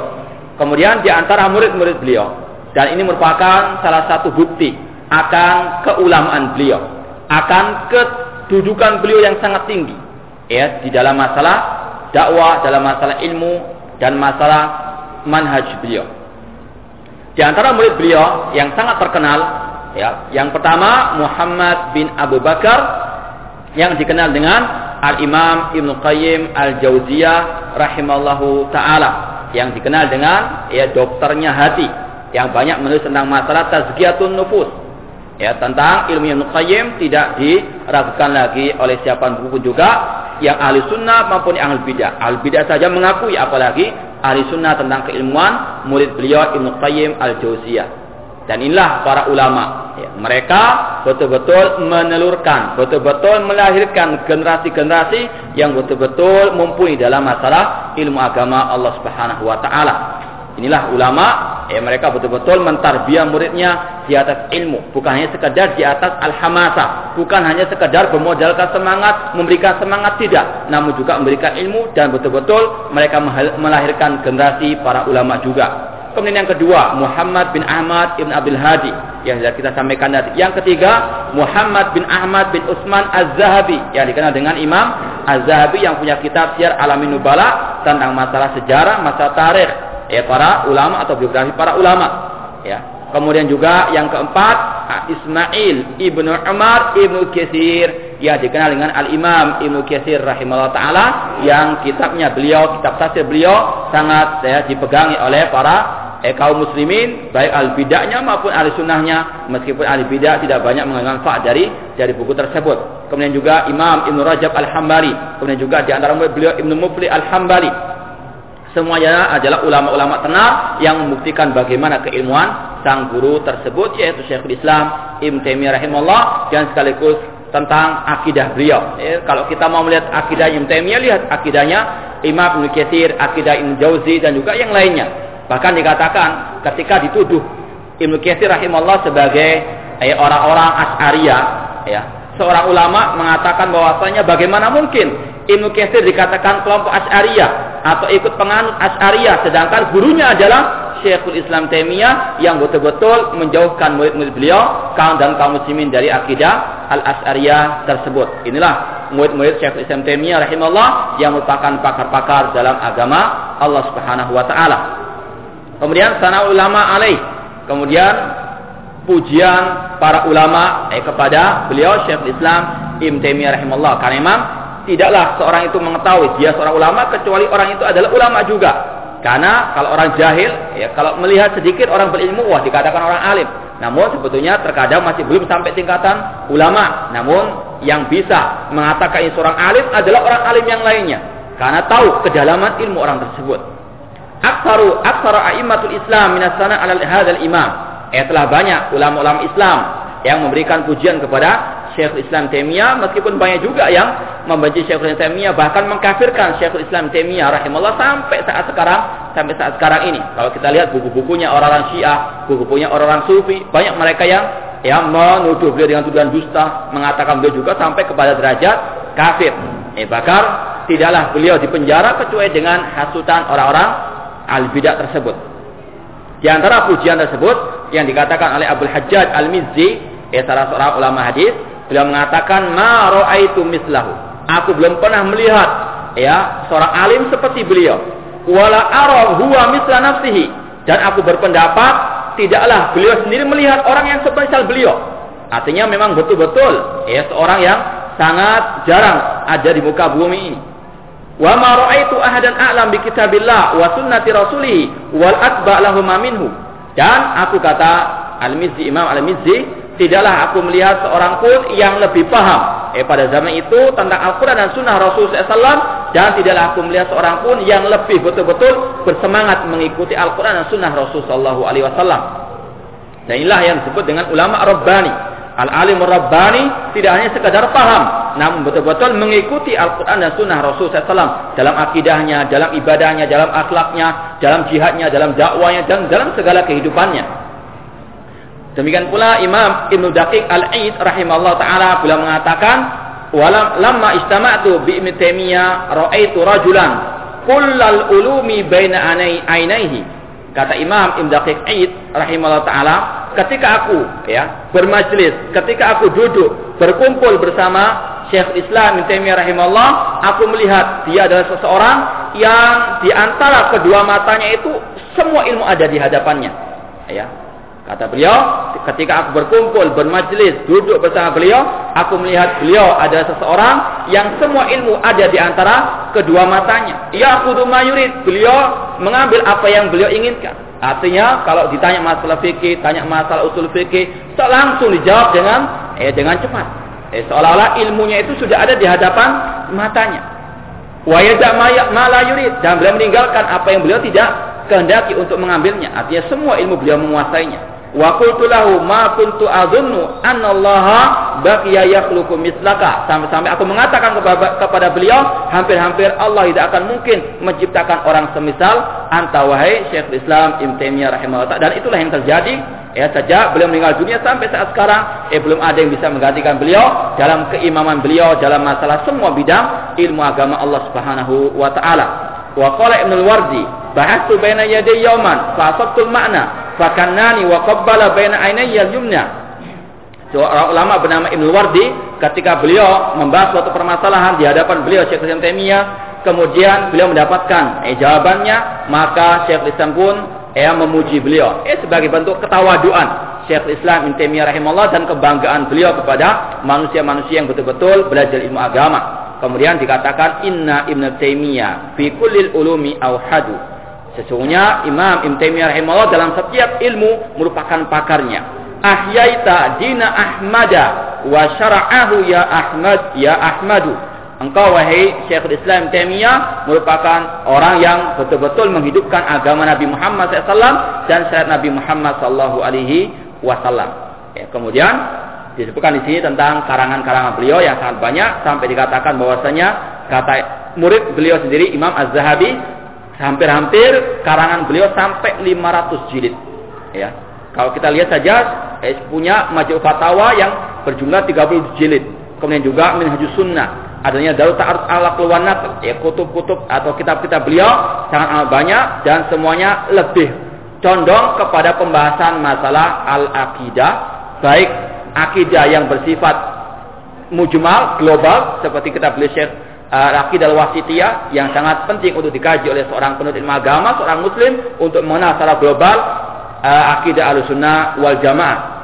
Kemudian di antara murid-murid beliau dan ini merupakan salah satu bukti akan keulamaan beliau, akan kedudukan beliau yang sangat tinggi ya di dalam masalah dakwah, dalam masalah ilmu dan masalah manhaj beliau. Di antara murid beliau yang sangat terkenal ya, yang pertama Muhammad bin Abu Bakar yang dikenal dengan Al-Imam Ibnu Qayyim Al-Jauziyah rahimallahu taala yang dikenal dengan ya dokternya hati yang banyak menulis tentang masalah tazkiyatun nufus. Ya tentang ilmu Ibnu Qayyim tidak diragukan lagi oleh siapa pun juga yang ahli sunnah maupun yang ahli bidah. Ahli bidah saja mengakui apalagi ahli sunnah tentang keilmuan murid beliau Ibnu Qayyim Al-Jauziyah dan inilah para ulama. Ya, mereka betul-betul menelurkan, betul-betul melahirkan generasi-generasi yang betul-betul mumpuni dalam masalah ilmu agama Allah Subhanahu wa taala. Inilah ulama, ya mereka betul-betul mentarbiah muridnya di atas ilmu, bukan hanya sekedar di atas al-hamasa, bukan hanya sekedar bermodalkan semangat, memberikan semangat tidak, namun juga memberikan ilmu dan betul-betul mereka melahirkan generasi para ulama juga. Kemudian yang kedua, Muhammad bin Ahmad ibn Abdul Hadi. Yang sudah kita sampaikan tadi. Yang ketiga, Muhammad bin Ahmad bin Utsman Az-Zahabi. Yang dikenal dengan Imam Az-Zahabi yang punya kitab Syiar Alamin Nubala tentang masalah sejarah, masalah tarikh ya para ulama atau biografi para ulama. Ya. Kemudian juga yang keempat, Ismail ibnu Umar ibnu Kesir yang dikenal dengan Al Imam ibnu Kesir rahimahullah taala yang kitabnya beliau, kitab tafsir beliau sangat ya, dipegangi oleh para eh, kaum muslimin baik al bidaknya maupun al sunnahnya. Meskipun al bidah tidak banyak mengambil manfaat dari dari buku tersebut. Kemudian juga Imam Ibnu Rajab Al Hambali kemudian juga di antara beliau Ibnu Mufli Al Hambali semuanya adalah ulama-ulama tenar yang membuktikan bagaimana keilmuan sang guru tersebut yaitu Syekhul Islam Ibn Taimiyah rahimahullah dan sekaligus tentang akidah beliau. Eh, kalau kita mau melihat akidah Ibn Taimiyah lihat akidahnya Imam Ibnu Katsir, akidah Ibnu Jauzi dan juga yang lainnya. Bahkan dikatakan ketika dituduh Ibnu Katsir rahimahullah sebagai eh, orang-orang Asy'ariyah ya. Seorang ulama mengatakan bahwasanya bagaimana mungkin Ibnu Katsir dikatakan kelompok Asy'ariyah atau ikut penganut Asy'ariyah sedangkan gurunya adalah Syekhul Islam Taimiyah yang betul-betul menjauhkan murid-murid beliau kaum dan kaum muslimin dari akidah Al-Asy'ariyah tersebut. Inilah murid-murid Syekhul Islam Taimiyah rahimahullah yang merupakan pakar-pakar dalam agama Allah Subhanahu wa taala. Kemudian sana ulama alaih. Kemudian pujian para ulama eh, kepada beliau Syekh Islam Ibn Taimiyah rahimahullah. Karena memang tidaklah seorang itu mengetahui dia seorang ulama kecuali orang itu adalah ulama juga. Karena kalau orang jahil, ya kalau melihat sedikit orang berilmu, wah dikatakan orang alim. Namun sebetulnya terkadang masih belum sampai tingkatan ulama. Namun yang bisa mengatakan ini seorang alim adalah orang alim yang lainnya. Karena tahu kedalaman ilmu orang tersebut. Aksaru aksaru a'immatul Islam minasana ala hadal imam. Eh telah banyak ulama-ulama Islam yang memberikan pujian kepada Syekhul Islam Taimiyah meskipun banyak juga yang membenci Syekhul Islam Taimiyah bahkan mengkafirkan Syekhul Islam Taimiyah rahimahullah sampai saat sekarang sampai saat sekarang ini. Kalau kita lihat buku-bukunya orang-orang Syiah, buku-bukunya orang-orang Sufi, banyak mereka yang yang menuduh beliau dengan tuduhan dusta, mengatakan beliau juga sampai kepada derajat kafir. Eh bakar tidaklah beliau dipenjara kecuali dengan hasutan orang-orang al-bidah tersebut. Di antara pujian tersebut yang dikatakan oleh Abdul Hajjaj Al-Mizzi, ya salah seorang ulama hadis, Beliau mengatakan ma raaitu mislahu. Aku belum pernah melihat ya seorang alim seperti beliau. Wala ara huwa misla nafsihi. Dan aku berpendapat tidaklah beliau sendiri melihat orang yang seperti beliau. Artinya memang betul-betul ya seorang yang sangat jarang ada di muka bumi ini. Wa ma raaitu ahadan a'lam bi kitabillah wa sunnati rasulih wal atba' lahum minhu. Dan aku kata Al-Mizzi Imam Al-Mizzi tidaklah aku melihat seorang pun yang lebih paham eh pada zaman itu tentang Al-Quran dan Sunnah Rasul SAW dan tidaklah aku melihat seorang pun yang lebih betul-betul bersemangat mengikuti Al-Quran dan Sunnah Rasul Sallallahu Alaihi Wasallam. Dan inilah yang disebut dengan ulama Rabbani. Al-alim Rabbani tidak hanya sekadar paham, namun betul-betul mengikuti Al-Quran dan Sunnah Rasul SAW dalam akidahnya, dalam ibadahnya, dalam akhlaknya, dalam jihadnya, dalam dakwanya, dan dalam segala kehidupannya. Demikian pula Imam Ibnu Daqiq Al-Aid rahimahullah taala beliau mengatakan walam lamma istama'tu bi Ibnu Taimiyah raaitu rajulan kullal ulumi baina ainaihi. Kata Imam Ibnu Daqiq Aid rahimahullah taala ketika aku ya bermajlis ketika aku duduk berkumpul bersama Syekh Islam Ibnu Taimiyah rahimahullah aku melihat dia adalah seseorang yang di antara kedua matanya itu semua ilmu ada di hadapannya. Ya Kata beliau, ketika aku berkumpul, bermajlis, duduk bersama beliau, aku melihat beliau ada seseorang yang semua ilmu ada di antara kedua matanya. Ya aku mayurid, beliau mengambil apa yang beliau inginkan. Artinya kalau ditanya masalah fikih, tanya masalah usul fikih, langsung dijawab dengan eh dengan cepat. Eh, seolah-olah ilmunya itu sudah ada di hadapan matanya. Wa yada ma yurid dan beliau meninggalkan apa yang beliau tidak kehendaki untuk mengambilnya. Artinya semua ilmu beliau menguasainya. Wa qultu lahu ma kuntu adhunnu annallaha baqiya yakhluqu mislaka. Sampai-sampai aku mengatakan kepada, beliau, hampir-hampir Allah tidak akan mungkin menciptakan orang semisal anta wahai Syekh Islam Ibnu Taimiyah rahimahullah. Dan itulah yang terjadi ya sejak beliau meninggal dunia sampai saat sekarang eh belum ada yang bisa menggantikan beliau dalam keimaman beliau dalam masalah semua bidang ilmu agama Allah Subhanahu wa taala. Wa qala Ibnu Wardi, bahastu baina yaday yawman fa ma'na fakannani wa qabbala baina ainayya yumna seorang ulama bernama Ibnu Wardi ketika beliau membahas suatu permasalahan di hadapan beliau Syekh Islam Taimiyah kemudian beliau mendapatkan eh jawabannya maka Syekh Islam pun eh memuji beliau. Eh sebagai bentuk ketawaduan Syekh Islam Ibnu Taimiyah rahimahullah dan kebanggaan beliau kepada manusia-manusia yang betul-betul belajar ilmu agama. Kemudian dikatakan inna Ibnu Taimiyah fi kullil ulumi auhadu Sesungguhnya Imam Ibn Taimiyah rahimahullah dalam setiap ilmu merupakan pakarnya. Ahyaita dina Ahmada wa syara'ahu ya Ahmad ya Ahmadu. Engkau wahai Syekhul Islam Taimiyah merupakan orang yang betul-betul menghidupkan agama Nabi Muhammad SAW dan syariat Nabi Muhammad Sallallahu Alaihi Wasallam. Ya, kemudian disebutkan di sini tentang karangan-karangan beliau yang sangat banyak sampai dikatakan bahwasanya kata murid beliau sendiri Imam Az-Zahabi hampir-hampir karangan beliau sampai 500 jilid. Ya. Kalau kita lihat saja eh, punya Majmu' Fatawa yang berjumlah 30 jilid. Kemudian juga Minhajus Sunnah, adanya Darut Ta'aruf ala Keluwanat, ya kutub-kutub atau kitab-kitab beliau sangat banyak dan semuanya lebih condong kepada pembahasan masalah al-aqidah, baik akidah yang bersifat mujmal global seperti kitab beliau Syekh uh, akidah wasitiyah yang sangat penting untuk dikaji oleh seorang penuntut ilmu agama, seorang muslim untuk mengenal secara global uh, akidah al-sunnah wal jamaah.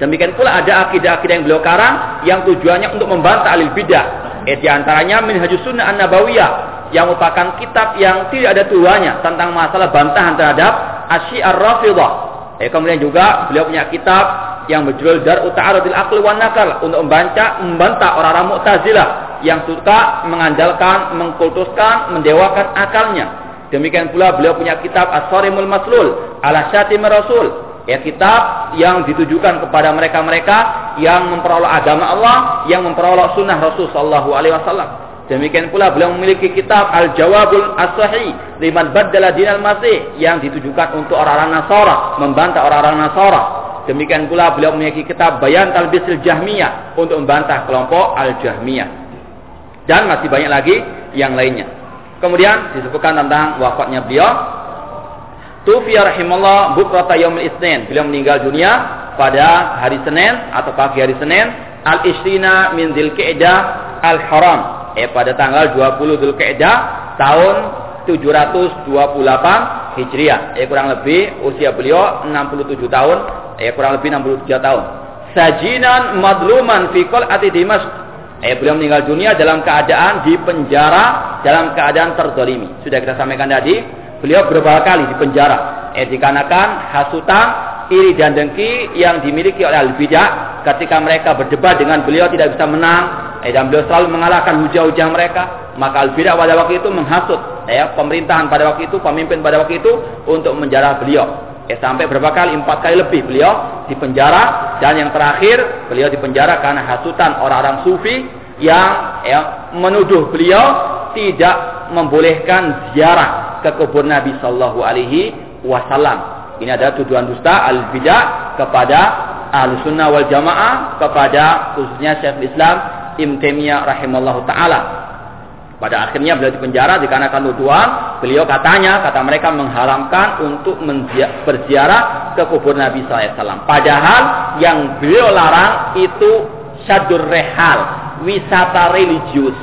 Demikian pula ada akidah-akidah yang beliau karang yang tujuannya untuk membantah alil bidah. Eh, di antaranya Minhajus Sunnah An-Nabawiyah yang merupakan kitab yang tidak ada tuanya tentang masalah bantahan terhadap Asyi'ar Rafidah. Eh, kemudian juga beliau punya kitab yang berjudul Dar Uta'arudil Aqli wan Nakal untuk membaca membantah orang-orang Mu'tazilah yang suka mengandalkan, mengkultuskan, mendewakan akalnya. Demikian pula beliau punya kitab As-Sarimul Maslul ala Syatim Rasul ya kitab yang ditujukan kepada mereka-mereka yang memperoleh agama Allah, yang memperoleh sunnah Rasul Wasallam. Demikian pula beliau memiliki kitab Al-Jawabul As-Sahih liman baddala dinal masih yang ditujukan untuk orang-orang Nasara, membantah orang-orang Nasara. Demikian pula beliau memiliki kitab Bayan Talbisil Jahmiyah untuk membantah kelompok Al-Jahmiyah. Dan masih banyak lagi yang lainnya. Kemudian disebutkan tentang wafatnya beliau Tufiya rahimallah bukrata yaumil isnin. Beliau meninggal dunia pada hari Senin atau pagi hari Senin al-isrina min dzulqa'dah al-haram. Eh pada tanggal 20 Dzulqa'dah tahun 728 Hijriah. Eh kurang lebih usia beliau 67 tahun, eh kurang lebih 63 tahun. Sajinan madluman fi qal'ati Dimash. Eh beliau meninggal dunia dalam keadaan di penjara dalam keadaan terzalimi. Sudah kita sampaikan tadi Beliau beberapa kali di penjara. Eh, dikarenakan hasutan, iri dan dengki yang dimiliki oleh al-bidah ketika mereka berdebat dengan beliau tidak bisa menang. Eh, dan beliau selalu mengalahkan hujah-hujah mereka. Maka al-bidah pada waktu itu menghasut eh, pemerintahan pada waktu itu, pemimpin pada waktu itu untuk menjara beliau. Eh, sampai berapa kali? Empat kali lebih beliau di penjara dan yang terakhir beliau di penjara karena hasutan orang-orang sufi yang ya, menuduh beliau tidak membolehkan ziarah ke kubur Nabi Sallallahu Alaihi Wasallam. Ini adalah tuduhan dusta al bidah kepada ahlu sunnah wal jamaah kepada khususnya Syekh Islam Ibn Taimiyah rahimallahu taala. Pada akhirnya beliau dipenjara dikarenakan tuduhan beliau katanya kata mereka mengharamkan untuk berziarah ke kubur Nabi SAW. Padahal yang beliau larang itu syadur rehal, wisata religius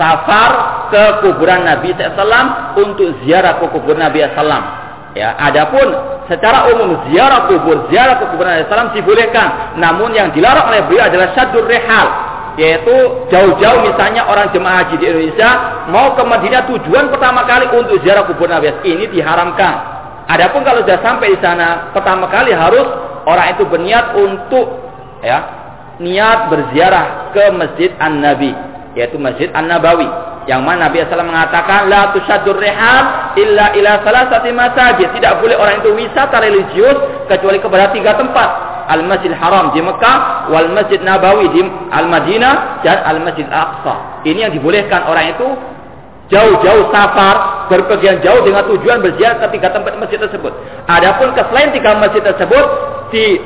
safar ke kuburan Nabi SAW untuk ziarah ke kuburan Nabi SAW. Ya, adapun secara umum ziarah kubur, ziarah ke kuburan Nabi SAW dibolehkan. Namun yang dilarang oleh beliau adalah syadur rehal, yaitu jauh-jauh misalnya orang jemaah haji di Indonesia mau ke Madinah tujuan pertama kali untuk ziarah kubur Nabi. Ini diharamkan. Adapun kalau sudah sampai di sana pertama kali harus orang itu berniat untuk ya niat berziarah ke Masjid An-Nabi yaitu Masjid An-Nabawi yang mana Nabi SAW mengatakan la tusyaddur rihal illa ila salasati masajid. Tidak boleh orang itu wisata religius kecuali kepada tiga tempat. Al-Masjid Haram di Mekah wal Masjid Nabawi di Al-Madinah dan Al-Masjid Aqsa ini yang dibolehkan orang itu jauh-jauh safar berpergian jauh dengan tujuan berziarah ke tiga tempat masjid tersebut. Adapun ke selain tiga masjid tersebut di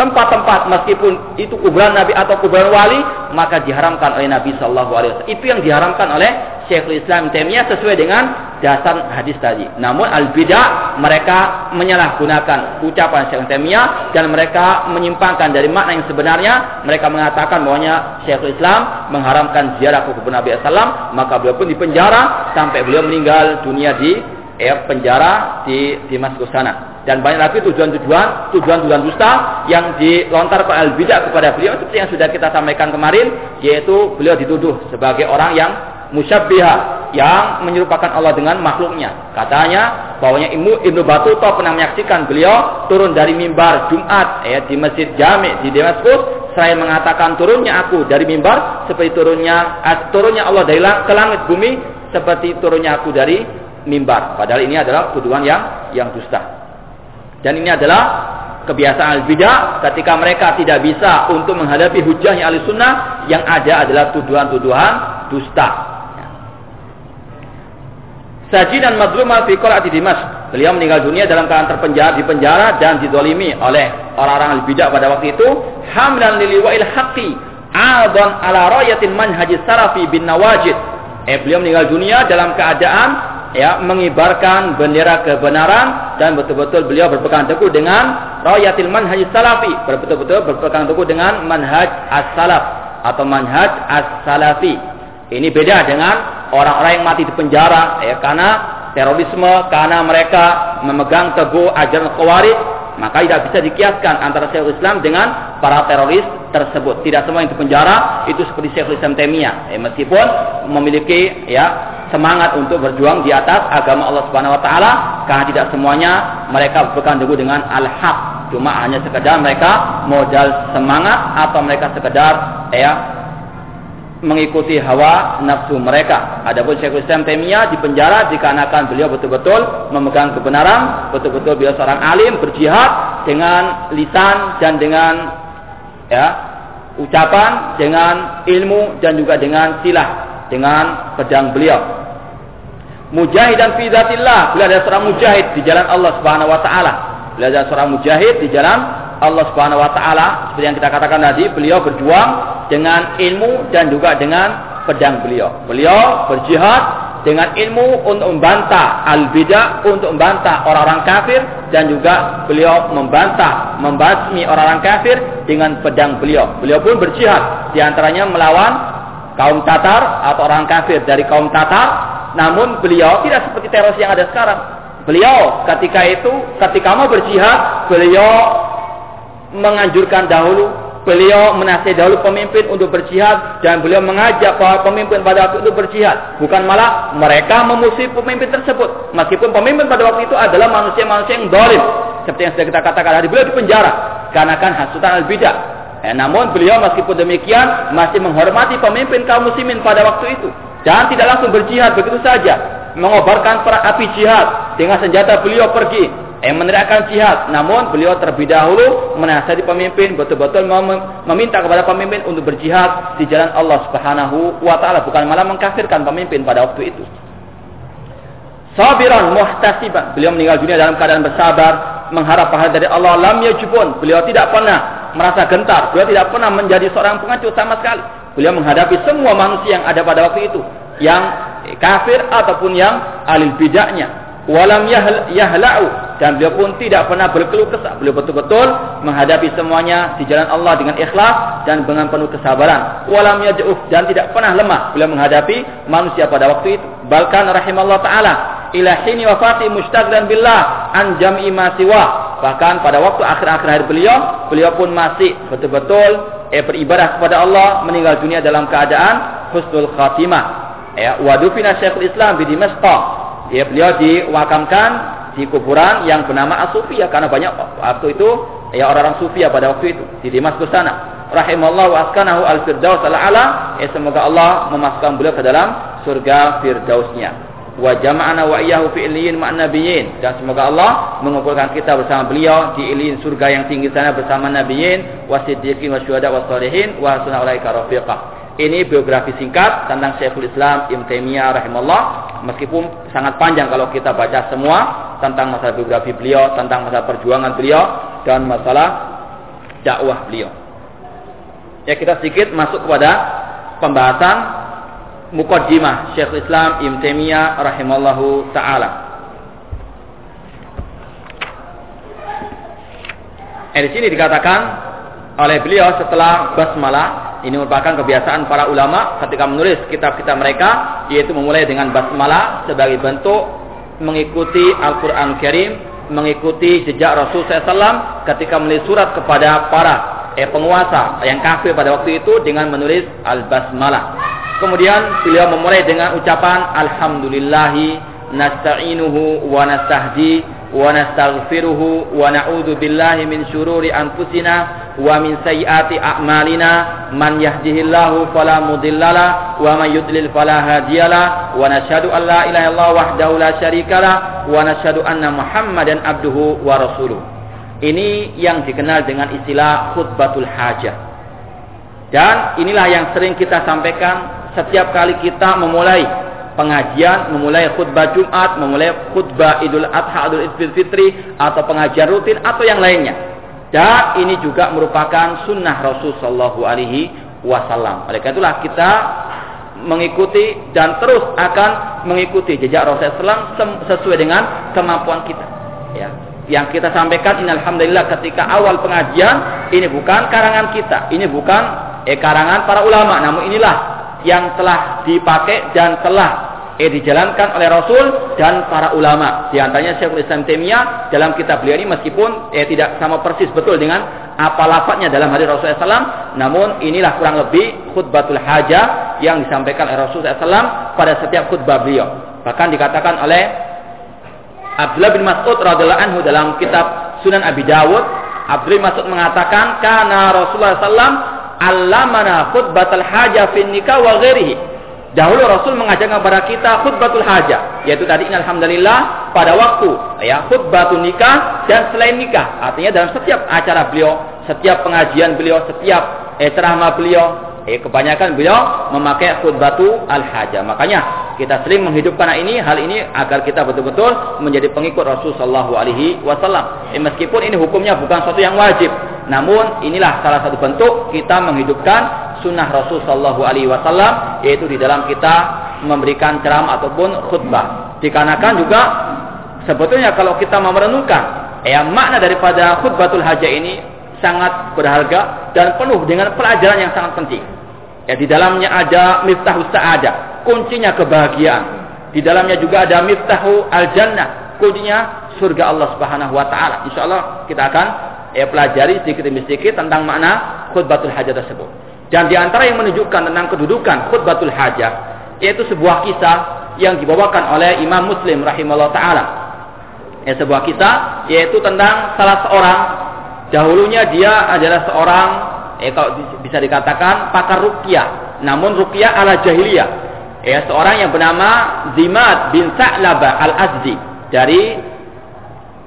tempat-tempat meskipun itu kuburan Nabi atau kuburan wali maka diharamkan oleh Nabi Shallallahu Alaihi Wasallam. Itu yang diharamkan oleh Syekhul Islam Taimiyah sesuai dengan dasar hadis tadi. Namun al bidah mereka menyalahgunakan ucapan Syekh Taimiyah dan mereka menyimpangkan dari makna yang sebenarnya. Mereka mengatakan bahwanya Syekhul Islam mengharamkan ziarah ke kuburan Nabi Sallam maka beliau pun dipenjara sampai beliau meninggal dunia di eh, penjara di Damaskus sana dan banyak lagi tujuan-tujuan tujuan-tujuan dusta yang dilontarkan al bidah kepada beliau seperti yang sudah kita sampaikan kemarin yaitu beliau dituduh sebagai orang yang musyabbiha yang menyerupakan Allah dengan makhluknya. Katanya bahwanya Ibnu Ibnu Batuta pernah menyaksikan beliau turun dari mimbar Jumat ya di Masjid Jami di Damaskus saya mengatakan turunnya aku dari mimbar seperti turunnya turunnya Allah dari ke langit bumi seperti turunnya aku dari mimbar padahal ini adalah tuduhan yang yang dusta dan ini adalah kebiasaan al-bidah ketika mereka tidak bisa untuk menghadapi hujahnya ahli sunnah yang ada adalah tuduhan-tuduhan dusta. Saji dan Madlumah fi Dimas. Beliau meninggal dunia dalam keadaan terpenjara di penjara dan didolimi oleh orang-orang al-bidah pada waktu itu. Hamdan liliwa'il haqqi adon ala rayatin manhaji sarafi bin nawajid. Eh, beliau meninggal dunia dalam keadaan ya mengibarkan bendera kebenaran dan betul-betul beliau berpegang teguh dengan rayatil manhaj salafi. Betul-betul berpegang teguh dengan manhaj as-salaf atau manhaj as-salafi. Ini beda dengan orang-orang yang mati di penjara ya karena terorisme karena mereka memegang teguh ajaran khawarij maka tidak bisa dikiaskan antara Syekhul Islam dengan para teroris tersebut. Tidak semua yang dipenjara itu seperti Syekhul Islam Temia. Eh, meskipun memiliki ya semangat untuk berjuang di atas agama Allah Subhanahu wa taala karena tidak semuanya mereka berpegang teguh dengan al-haq cuma hanya sekedar mereka modal semangat atau mereka sekedar ya mengikuti hawa nafsu mereka. Adapun Syekhul Islam di penjara dikarenakan beliau betul-betul memegang kebenaran, betul-betul beliau seorang alim berjihad dengan lisan dan dengan ya ucapan, dengan ilmu dan juga dengan silah dengan pedang beliau mujahidan fi dzatillah. Beliau adalah seorang mujahid di jalan Allah Subhanahu wa taala. Beliau adalah seorang mujahid di jalan Allah Subhanahu wa taala. Seperti yang kita katakan tadi, beliau berjuang dengan ilmu dan juga dengan pedang beliau. Beliau berjihad dengan ilmu untuk membantah al-bidah, untuk membantah orang-orang kafir dan juga beliau membantah, membasmi orang-orang kafir dengan pedang beliau. Beliau pun berjihad di antaranya melawan kaum Tatar atau orang kafir dari kaum Tatar namun beliau tidak seperti teroris yang ada sekarang. Beliau ketika itu, ketika mau berjihad, beliau menganjurkan dahulu, beliau menasihati dahulu pemimpin untuk berjihad dan beliau mengajak para pemimpin pada waktu itu berjihad. Bukan malah mereka memusuhi pemimpin tersebut. Meskipun pemimpin pada waktu itu adalah manusia-manusia yang dolim. Seperti yang sudah kita katakan tadi, beliau di penjara. Karena kan hasutan al-bidah. Eh, namun beliau meskipun demikian masih menghormati pemimpin kaum muslimin pada waktu itu. Dan tidak langsung berjihad begitu saja. Mengobarkan perang api jihad. Dengan senjata beliau pergi. Yang meneriakkan jihad. Namun beliau terlebih dahulu menasihati pemimpin. Betul-betul meminta kepada pemimpin untuk berjihad di jalan Allah subhanahu wa ta'ala. Bukan malah mengkafirkan pemimpin pada waktu itu. Sabiran muhtasiban. Beliau meninggal dunia dalam keadaan bersabar. Mengharap pahala dari Allah. Lam yajubun. Beliau tidak pernah merasa gentar. Beliau tidak pernah menjadi seorang pengacu sama sekali. Beliau menghadapi semua manusia yang ada pada waktu itu, yang kafir ataupun yang alil bidaknya. Walam yahlau dan beliau pun tidak pernah berkeluh kesah. Beliau betul-betul menghadapi semuanya di jalan Allah dengan ikhlas dan dengan penuh kesabaran. Walam yaj'uf dan tidak pernah lemah beliau menghadapi manusia pada waktu itu. Bahkan rahimallahu taala ila hini wafati mustaghlan billah an jam'i ma. Bahkan pada waktu akhir-akhir hayat beliau, beliau pun masih betul-betul eh, beribadah kepada Allah meninggal dunia dalam keadaan husnul khatimah ya wadufina Syekhul Islam Dimashq ya beliau diwakamkan di kuburan yang bernama As-Sufiyah karena banyak waktu itu ya orang-orang Sufia pada waktu itu di Damaskus sana rahimallahu askanahu al-firdaus al-ala. Ya semoga Allah memasukkan beliau ke dalam surga firdausnya. Wa jama'ana wa iyyahu fi illiyin ma'an dan semoga Allah mengumpulkan kita bersama beliau di ilin surga yang tinggi sana bersama nabiyyin. Wasiddiqin wasyuhada wassalihin wa hasuna ulaika rafiqa ini biografi singkat tentang Syekhul Islam Ibn Taimiyah rahimahullah meskipun sangat panjang kalau kita baca semua tentang masalah biografi beliau tentang masalah perjuangan beliau dan masalah dakwah beliau ya kita sedikit masuk kepada pembahasan mukaddimah Syekh Islam Ibn Taimiyah rahimallahu taala. Eh, di sini dikatakan oleh beliau setelah basmalah ini merupakan kebiasaan para ulama ketika menulis kitab-kitab mereka yaitu memulai dengan basmalah sebagai bentuk mengikuti Al-Qur'an Karim, mengikuti jejak Rasul SAW ketika menulis surat kepada para eh, penguasa yang kafir pada waktu itu dengan menulis Al-Basmalah. Kemudian beliau memulai dengan ucapan Alhamdulillahi nasta'inuhu wa nastahdi wa nastaghfiruhu wa na'udzu billahi min syururi anfusina wa min sayyiati a'malina man yahdihillahu fala mudhillalah wa man yudlil fala hadiyalah wa nashhadu an la ilaha illallah wahdahu la syarikalah wa nashhadu anna muhammadan abduhu wa rasuluh ini yang dikenal dengan istilah khutbatul hajah dan inilah yang sering kita sampaikan setiap kali kita memulai pengajian, memulai khutbah Jumat, memulai khutbah Idul Adha, Idul Fitri atau pengajian rutin atau yang lainnya. Dan ini juga merupakan sunnah Rasul Shallallahu Alaihi Wasallam. Oleh karena itulah kita mengikuti dan terus akan mengikuti jejak Rasul Sallam sesuai dengan kemampuan kita. Ya. Yang kita sampaikan alhamdulillah ketika awal pengajian ini bukan karangan kita, ini bukan eh, karangan para ulama, namun inilah yang telah dipakai dan telah eh dijalankan oleh Rasul dan para ulama. Di antaranya Syekhul Islam Taimiyah dalam kitab beliau ini meskipun eh tidak sama persis betul dengan apa lafadznya dalam hadis Rasulullah SAW, namun inilah kurang lebih khutbatul hajah yang disampaikan oleh Rasulullah SAW pada setiap khutbah beliau. Bahkan dikatakan oleh Abdullah bin Mas'ud radhiallahu anhu dalam kitab Sunan Abi Dawud, Abdullah bin Mas'ud mengatakan, "Kana Rasulullah SAW allamana khutbatul hajah fin nikah wa ghairihi." Dahulu Rasul mengajarkan kepada kita khutbatul hajah, yaitu tadi alhamdulillah pada waktu ya khutbatul nikah dan selain nikah. Artinya dalam setiap acara beliau, setiap pengajian beliau, setiap eh, ceramah beliau, eh, kebanyakan beliau memakai khutbatul al hajah. Makanya kita sering menghidupkan ini hal ini agar kita betul-betul menjadi pengikut Rasul Shallallahu Alaihi Wasallam. Eh, meskipun ini hukumnya bukan sesuatu yang wajib, namun inilah salah satu bentuk kita menghidupkan sunnah Rasul Shallallahu Alaihi Wasallam yaitu di dalam kita memberikan ceramah ataupun khutbah. Dikarenakan juga sebetulnya kalau kita merenungkan ya makna daripada khutbatul hajah ini sangat berharga dan penuh dengan pelajaran yang sangat penting. Ya di dalamnya ada miftahus sa'adah, kuncinya kebahagiaan. Di dalamnya juga ada miftahu al-jannah, kuncinya surga Allah Subhanahu wa taala. Insyaallah kita akan ya pelajari sedikit demi sedikit tentang makna khutbatul hajah tersebut. Dan di antara yang menunjukkan tentang kedudukan khutbatul hajah yaitu sebuah kisah yang dibawakan oleh Imam Muslim rahimahullah taala. Ya, sebuah kisah yaitu tentang salah seorang dahulunya dia adalah seorang eh kalau bisa dikatakan pakar ruqyah, namun ruqyah ala jahiliyah. Ya, seorang yang bernama Zimad bin Sa'laba al-Azdi dari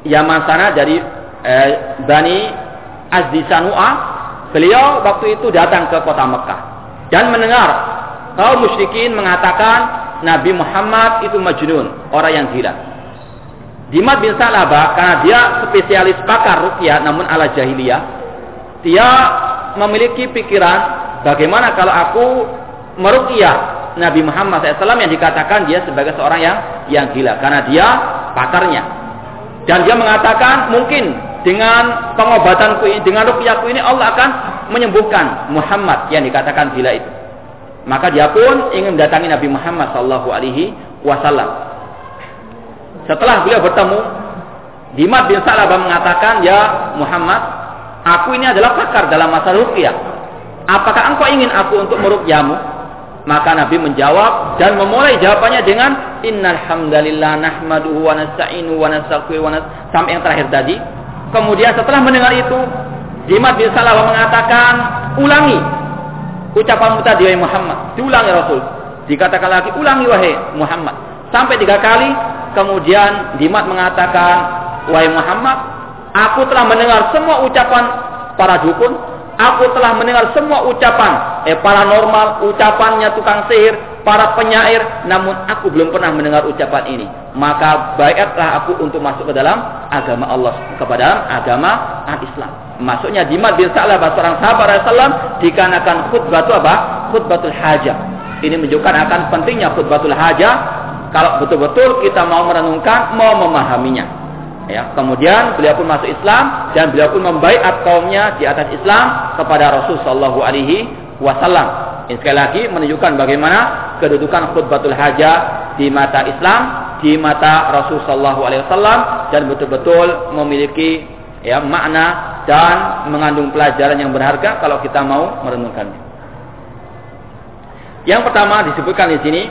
Yaman sana dari eh, Bani Azdi Sanu'a Beliau waktu itu datang ke kota Mekah dan mendengar kaum musyrikin mengatakan Nabi Muhammad itu majnun, orang yang gila. Dimat bin Salaba karena dia spesialis pakar rukyah namun ala jahiliyah, dia memiliki pikiran bagaimana kalau aku merukyah Nabi Muhammad SAW yang dikatakan dia sebagai seorang yang yang gila karena dia pakarnya. Dan dia mengatakan mungkin dengan pengobatanku ini, dengan rukyahku ini Allah akan menyembuhkan Muhammad yang dikatakan gila itu. Maka dia pun ingin mendatangi Nabi Muhammad Sallallahu Alaihi Wasallam. Setelah beliau bertemu, Dimat bin Salabah mengatakan, Ya Muhammad, aku ini adalah pakar dalam masalah rukyah. Apakah engkau ingin aku untuk merukyahmu? Maka Nabi menjawab dan memulai jawabannya dengan Innal hamdalillah nahmaduhu wa nasta'inu wa wa sampai yang terakhir tadi Kemudian setelah mendengar itu, Jimat bin Salah mengatakan, ulangi ucapan tadi wahai Muhammad. Diulangi Rasul. Dikatakan lagi, ulangi wahai Muhammad. Sampai tiga kali, kemudian Jimat mengatakan, wahai Muhammad, aku telah mendengar semua ucapan para dukun, aku telah mendengar semua ucapan eh paranormal, ucapannya tukang sihir, para penyair, namun aku belum pernah mendengar ucapan ini. Maka baiklah aku untuk masuk ke dalam agama Allah, kepada agama Islam. Masuknya di bin Sa'lab seorang sahabat Rasulullah dikarenakan khutbah itu apa? Khutbatul hajah. Ini menunjukkan akan pentingnya khutbatul hajah kalau betul-betul kita mau merenungkan, mau memahaminya. Ya, kemudian beliau pun masuk Islam dan beliau pun membaiat kaumnya di atas Islam kepada Rasul sallallahu alaihi wasallam. Ini sekali lagi menunjukkan bagaimana kedudukan khutbatul hajah di mata Islam, di mata Rasul Shallallahu Alaihi Wasallam dan betul-betul memiliki ya makna dan mengandung pelajaran yang berharga kalau kita mau merenungkannya. Yang pertama disebutkan di sini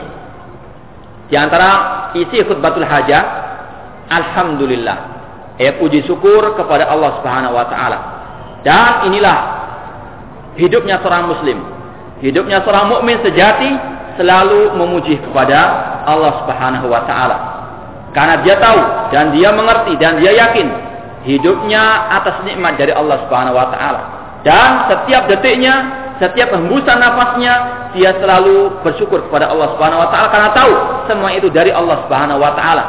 di antara isi khutbatul hajah, alhamdulillah, ya puji syukur kepada Allah Subhanahu wa taala. Dan inilah hidupnya seorang muslim Hidupnya seorang mukmin sejati selalu memuji kepada Allah Subhanahu wa taala. Karena dia tahu dan dia mengerti dan dia yakin hidupnya atas nikmat dari Allah Subhanahu wa taala. Dan setiap detiknya, setiap hembusan nafasnya dia selalu bersyukur kepada Allah Subhanahu wa taala karena tahu semua itu dari Allah Subhanahu wa taala.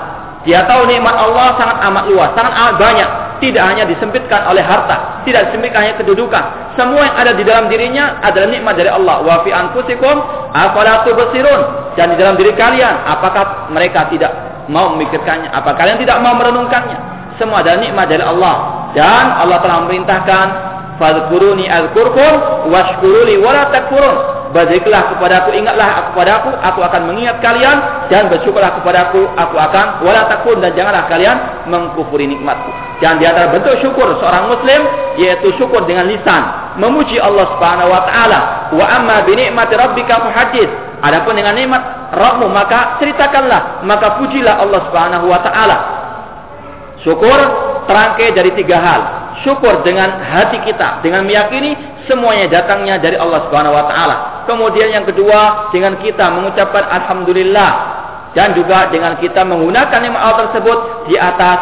Dia tahu nikmat Allah sangat amat luas, sangat amat banyak tidak hanya disempitkan oleh harta, tidak disempitkan hanya kedudukan. Semua yang ada di dalam dirinya adalah nikmat dari Allah. Wa fi anfusikum afala tubsirun. Dan di dalam diri kalian, apakah mereka tidak mau memikirkannya? Apa kalian tidak mau merenungkannya? Semua adalah nikmat dari Allah. Dan Allah telah memerintahkan Fadkuruni azkurkum washkuruli wala takfurun. Berzikirlah kepadaku, ingatlah kepadaku, aku akan mengingat kalian dan bersyukurlah kepadaku, aku akan wala takun dan janganlah kalian mengkufuri nikmatku. Dan di antara bentuk syukur seorang muslim yaitu syukur dengan lisan, memuji Allah Subhanahu wa taala. Wa amma bi ni'mati rabbika fahadits. Adapun dengan nikmat Rabbmu maka ceritakanlah, maka pujilah Allah Subhanahu wa taala. Syukur terangkai dari tiga hal. Syukur dengan hati kita, dengan meyakini semuanya datangnya dari Allah Subhanahu wa taala. Kemudian yang kedua, dengan kita mengucapkan alhamdulillah dan juga dengan kita menggunakan nikmat tersebut di atas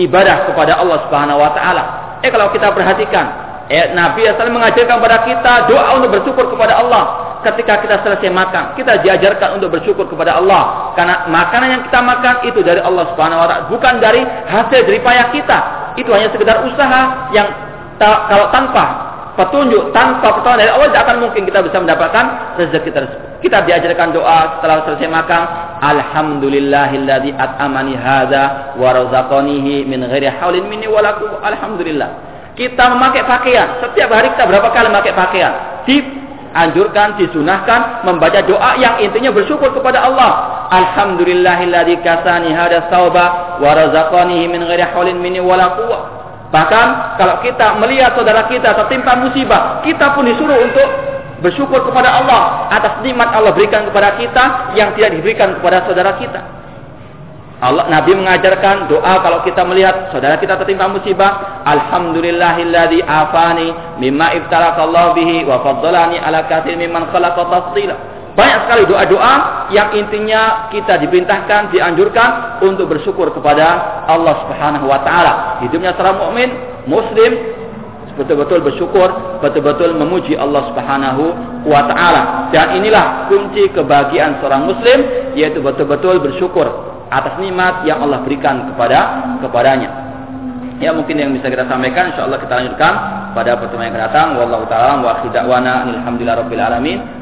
ibadah kepada Allah Subhanahu wa taala. Eh kalau kita perhatikan, eh Nabi asal mengajarkan kepada kita doa untuk bersyukur kepada Allah ketika kita selesai makan. Kita diajarkan untuk bersyukur kepada Allah karena makanan yang kita makan itu dari Allah Subhanahu wa taala, bukan dari hasil jerih payah kita. Itu hanya sekedar usaha yang kalau tanpa petunjuk, tanpa pertolongan dari Allah tidak akan mungkin kita bisa mendapatkan rezeki tersebut. Kita diajarkan doa setelah selesai makan, alhamdulillahilladzi at'amani hadza wa razaqanihi min ghairi haulin minni wa Alhamdulillah. Kita memakai pakaian. Setiap hari kita berapa kali memakai pakaian? Dianjurkan, disunahkan membaca doa yang intinya bersyukur kepada Allah. Alhamdulillahilladzi kasani hadza sauba wa razaqanihi min ghairi haulin minni wa Bahkan kalau kita melihat saudara kita tertimpa musibah, kita pun disuruh untuk bersyukur kepada Allah atas nikmat Allah berikan kepada kita yang tidak diberikan kepada saudara kita. Allah Nabi mengajarkan doa kalau kita melihat saudara kita tertimpa musibah, alhamdulillahilladzi afani mimma ibtalakallahu bihi wa faddalani ala katsir mimman khalaqa tafdila. Banyak sekali doa-doa yang intinya kita diperintahkan, dianjurkan untuk bersyukur kepada Allah Subhanahu wa taala. Hidupnya seorang mukmin, muslim betul-betul bersyukur, betul-betul memuji Allah Subhanahu wa taala. Dan inilah kunci kebahagiaan seorang muslim yaitu betul-betul bersyukur atas nikmat yang Allah berikan kepada kepadanya. Ya mungkin yang bisa kita sampaikan insyaallah kita lanjutkan pada pertemuan yang akan datang wallahu taala wa akhiru da'wana alhamdulillahirabbil alamin